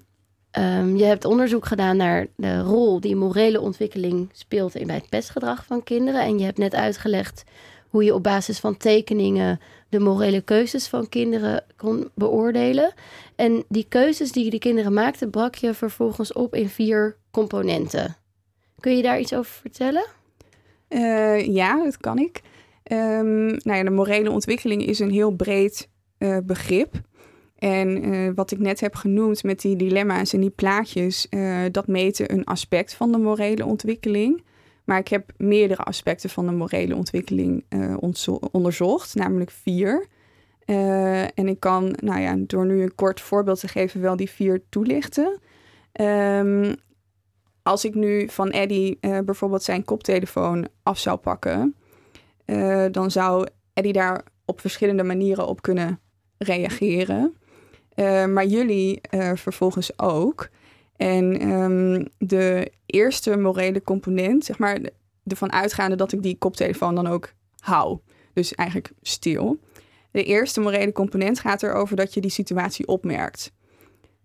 ehm, je hebt onderzoek gedaan naar de rol die morele ontwikkeling speelt in bij het pestgedrag van kinderen. En je hebt net uitgelegd hoe je op basis van tekeningen de morele keuzes van kinderen kon beoordelen. En die keuzes die de kinderen maakten, brak je vervolgens op in vier componenten. Kun je daar iets over vertellen? Eh, ja, dat kan ik. Ehm, nou ja, de morele ontwikkeling is een heel breed eh, begrip. En eh, wat ik net heb genoemd met die dilemma's en die plaatjes, dat meten een aspect van de morele ontwikkeling. Maar ik heb meerdere aspecten van de morele ontwikkeling eh, onderzocht, namelijk vier. Eh, en ik kan, nou ja, door nu een kort voorbeeld te geven, wel die vier toelichten. Ehm, als ik nu van Eddie eh, bijvoorbeeld zijn koptelefoon af zou pakken, dan zou Eddie daar op verschillende manieren op kunnen reageren. Maar jullie vervolgens ook. En ehm, de eerste morele component, zeg maar, ervan uitgaande dat ik die koptelefoon dan ook hou. Dus eigenlijk stil. De eerste morele component gaat erover dat je die situatie opmerkt.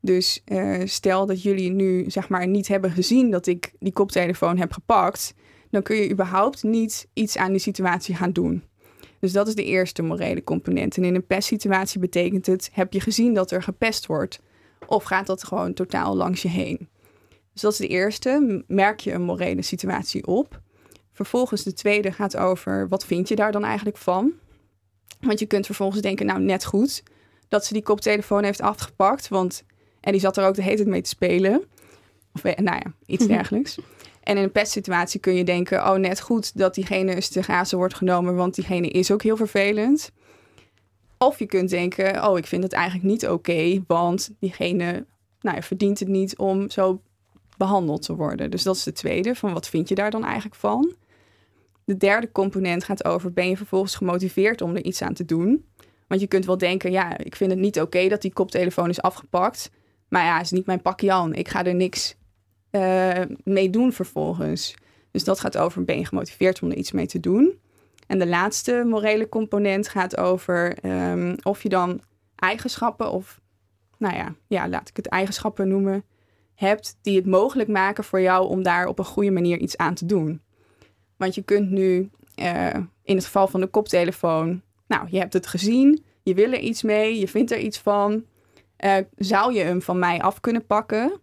Dus eh, stel dat jullie nu zeg maar niet hebben gezien dat ik die koptelefoon heb gepakt, dan kun je überhaupt niet iets aan die situatie gaan doen. Dus dat is de eerste morele component. En in een pestsituatie betekent het, heb je gezien dat er gepest wordt? Of gaat dat gewoon totaal langs je heen? Dus dat is de eerste. Merk je een morele situatie op? Vervolgens de tweede gaat over, wat vind je daar dan eigenlijk van? Want je kunt vervolgens denken, nou net goed dat ze die koptelefoon heeft afgepakt. Want en die zat er ook de hele tijd mee te spelen. Of eh, nou ja, iets dergelijks. En in een pestsituatie kun je denken, oh net goed dat diegene eens te grazen wordt genomen, want diegene is ook heel vervelend. Of je kunt denken, oh ik vind het eigenlijk niet oké, want diegene nou verdient het niet om zo behandeld te worden. Dus dat is de tweede, van wat vind je daar dan eigenlijk van? De derde component gaat over, ben je vervolgens gemotiveerd om er iets aan te doen? Want je kunt wel denken, ja, ik vind het niet oké dat die koptelefoon is afgepakt. Maar ja, het is niet mijn pakje aan. Ik ga er niks eh, mee doen vervolgens. Dus dat gaat over, ben je gemotiveerd om er iets mee te doen? En de laatste morele component gaat over ehm, of je dan eigenschappen of, nou ja, ja, laat ik het eigenschappen noemen, hebt die het mogelijk maken voor jou om daar op een goede manier iets aan te doen. Want je kunt nu uh, in het geval van de koptelefoon, nou, je hebt het gezien, je wil er iets mee, je vindt er iets van. Uh, zou je hem van mij af kunnen pakken?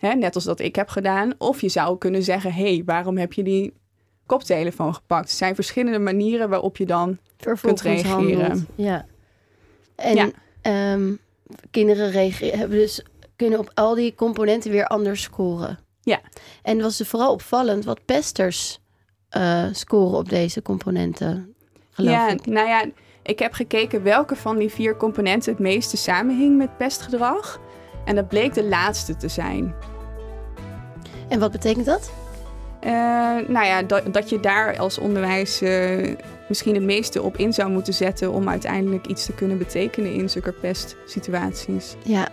Hè, net als dat ik heb gedaan. Of je zou kunnen zeggen: hé, hey, waarom heb je die koptelefoon gepakt? Er zijn verschillende manieren waarop je dan kunt reageren. Handelt. Ja. En ja. Um, kinderen reageren, hebben dus kunnen op al die componenten weer anders scoren. Ja. En was er vooral opvallend wat pesters uh, scoren op deze componenten. ja, ik. nou ja, ik heb gekeken welke van die vier componenten het meeste samenhing met pestgedrag. En dat bleek de laatste te zijn. En wat betekent dat? Uh, nou ja, dat, dat je daar als onderwijs uh, misschien het meeste op in zou moeten zetten om uiteindelijk iets te kunnen betekenen in zulke pestsituaties. Ja,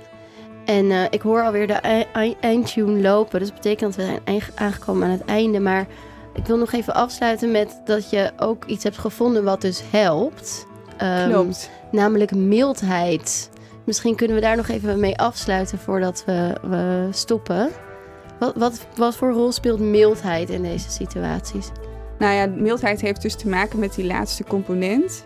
en uh, ik hoor alweer de eindtune lopen, dus dat betekent dat we zijn aangekomen aan het einde. Maar ik wil nog even afsluiten met dat je ook iets hebt gevonden wat dus helpt. Um, Klopt. Namelijk mildheid. Misschien kunnen we daar nog even mee afsluiten voordat we, we stoppen. Wat, wat, wat voor rol speelt mildheid in deze situaties? Nou ja, mildheid heeft dus te maken met die laatste component.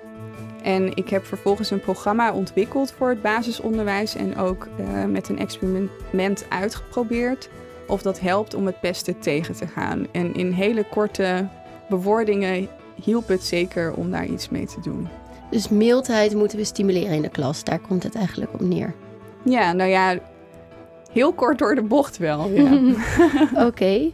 En ik heb vervolgens een programma ontwikkeld voor het basisonderwijs en ook uh, met een experiment uitgeprobeerd of dat helpt om het pesten tegen te gaan. En in hele korte bewoordingen hielp het zeker om daar iets mee te doen. Dus mildheid moeten we stimuleren in de klas, daar komt het eigenlijk op neer. Ja, nou ja, heel kort door de bocht wel. Ja. Oké. Okay.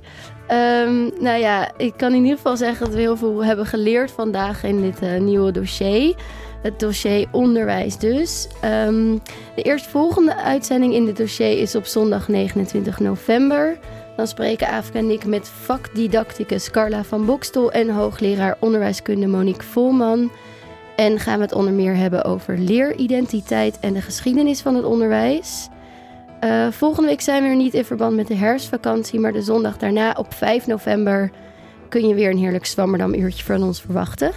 Um, nou ja, ik kan in ieder geval zeggen dat we heel veel hebben geleerd vandaag in dit uh, nieuwe dossier. Het dossier onderwijs dus. Um, de eerstvolgende uitzending in dit dossier is op zondag 29 november. Dan spreken Afrika en ik met vakdidacticus Carla van Bokstel en hoogleraar onderwijskunde Monique Volman. En gaan we het onder meer hebben over leeridentiteit en de geschiedenis van het onderwijs. Uh, volgende week zijn we er niet in verband met de herfstvakantie, maar de zondag daarna op 5 november kun je weer een heerlijk Zwammerdam uurtje van ons verwachten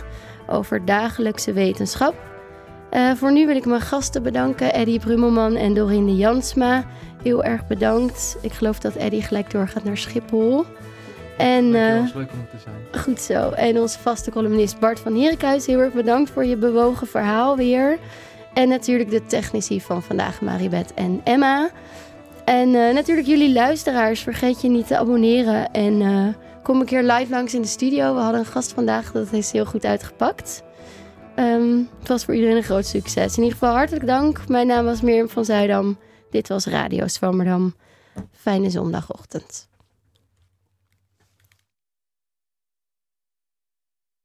over dagelijkse wetenschap. Uh, voor nu wil ik mijn gasten bedanken, Eddie Brummelman en Dorinde Jansma. Heel erg bedankt. Ik geloof dat Eddie gelijk doorgaat naar Schiphol. En, uh, leuk om te zijn. Goed zo. En onze vaste columnist Bart van Herikhuis, heel erg bedankt voor je bewogen verhaal weer. En natuurlijk de technici van vandaag, Maribeth en Emma. En uh, natuurlijk jullie luisteraars, vergeet je niet te abonneren. En uh, kom een keer live langs in de studio. We hadden een gast vandaag, dat is heel goed uitgepakt. Um, het was voor iedereen een groot succes. In ieder geval hartelijk dank. Mijn naam was Mirjam van Zuidam. Dit was Radio Zwammerdam. Fijne zondagochtend.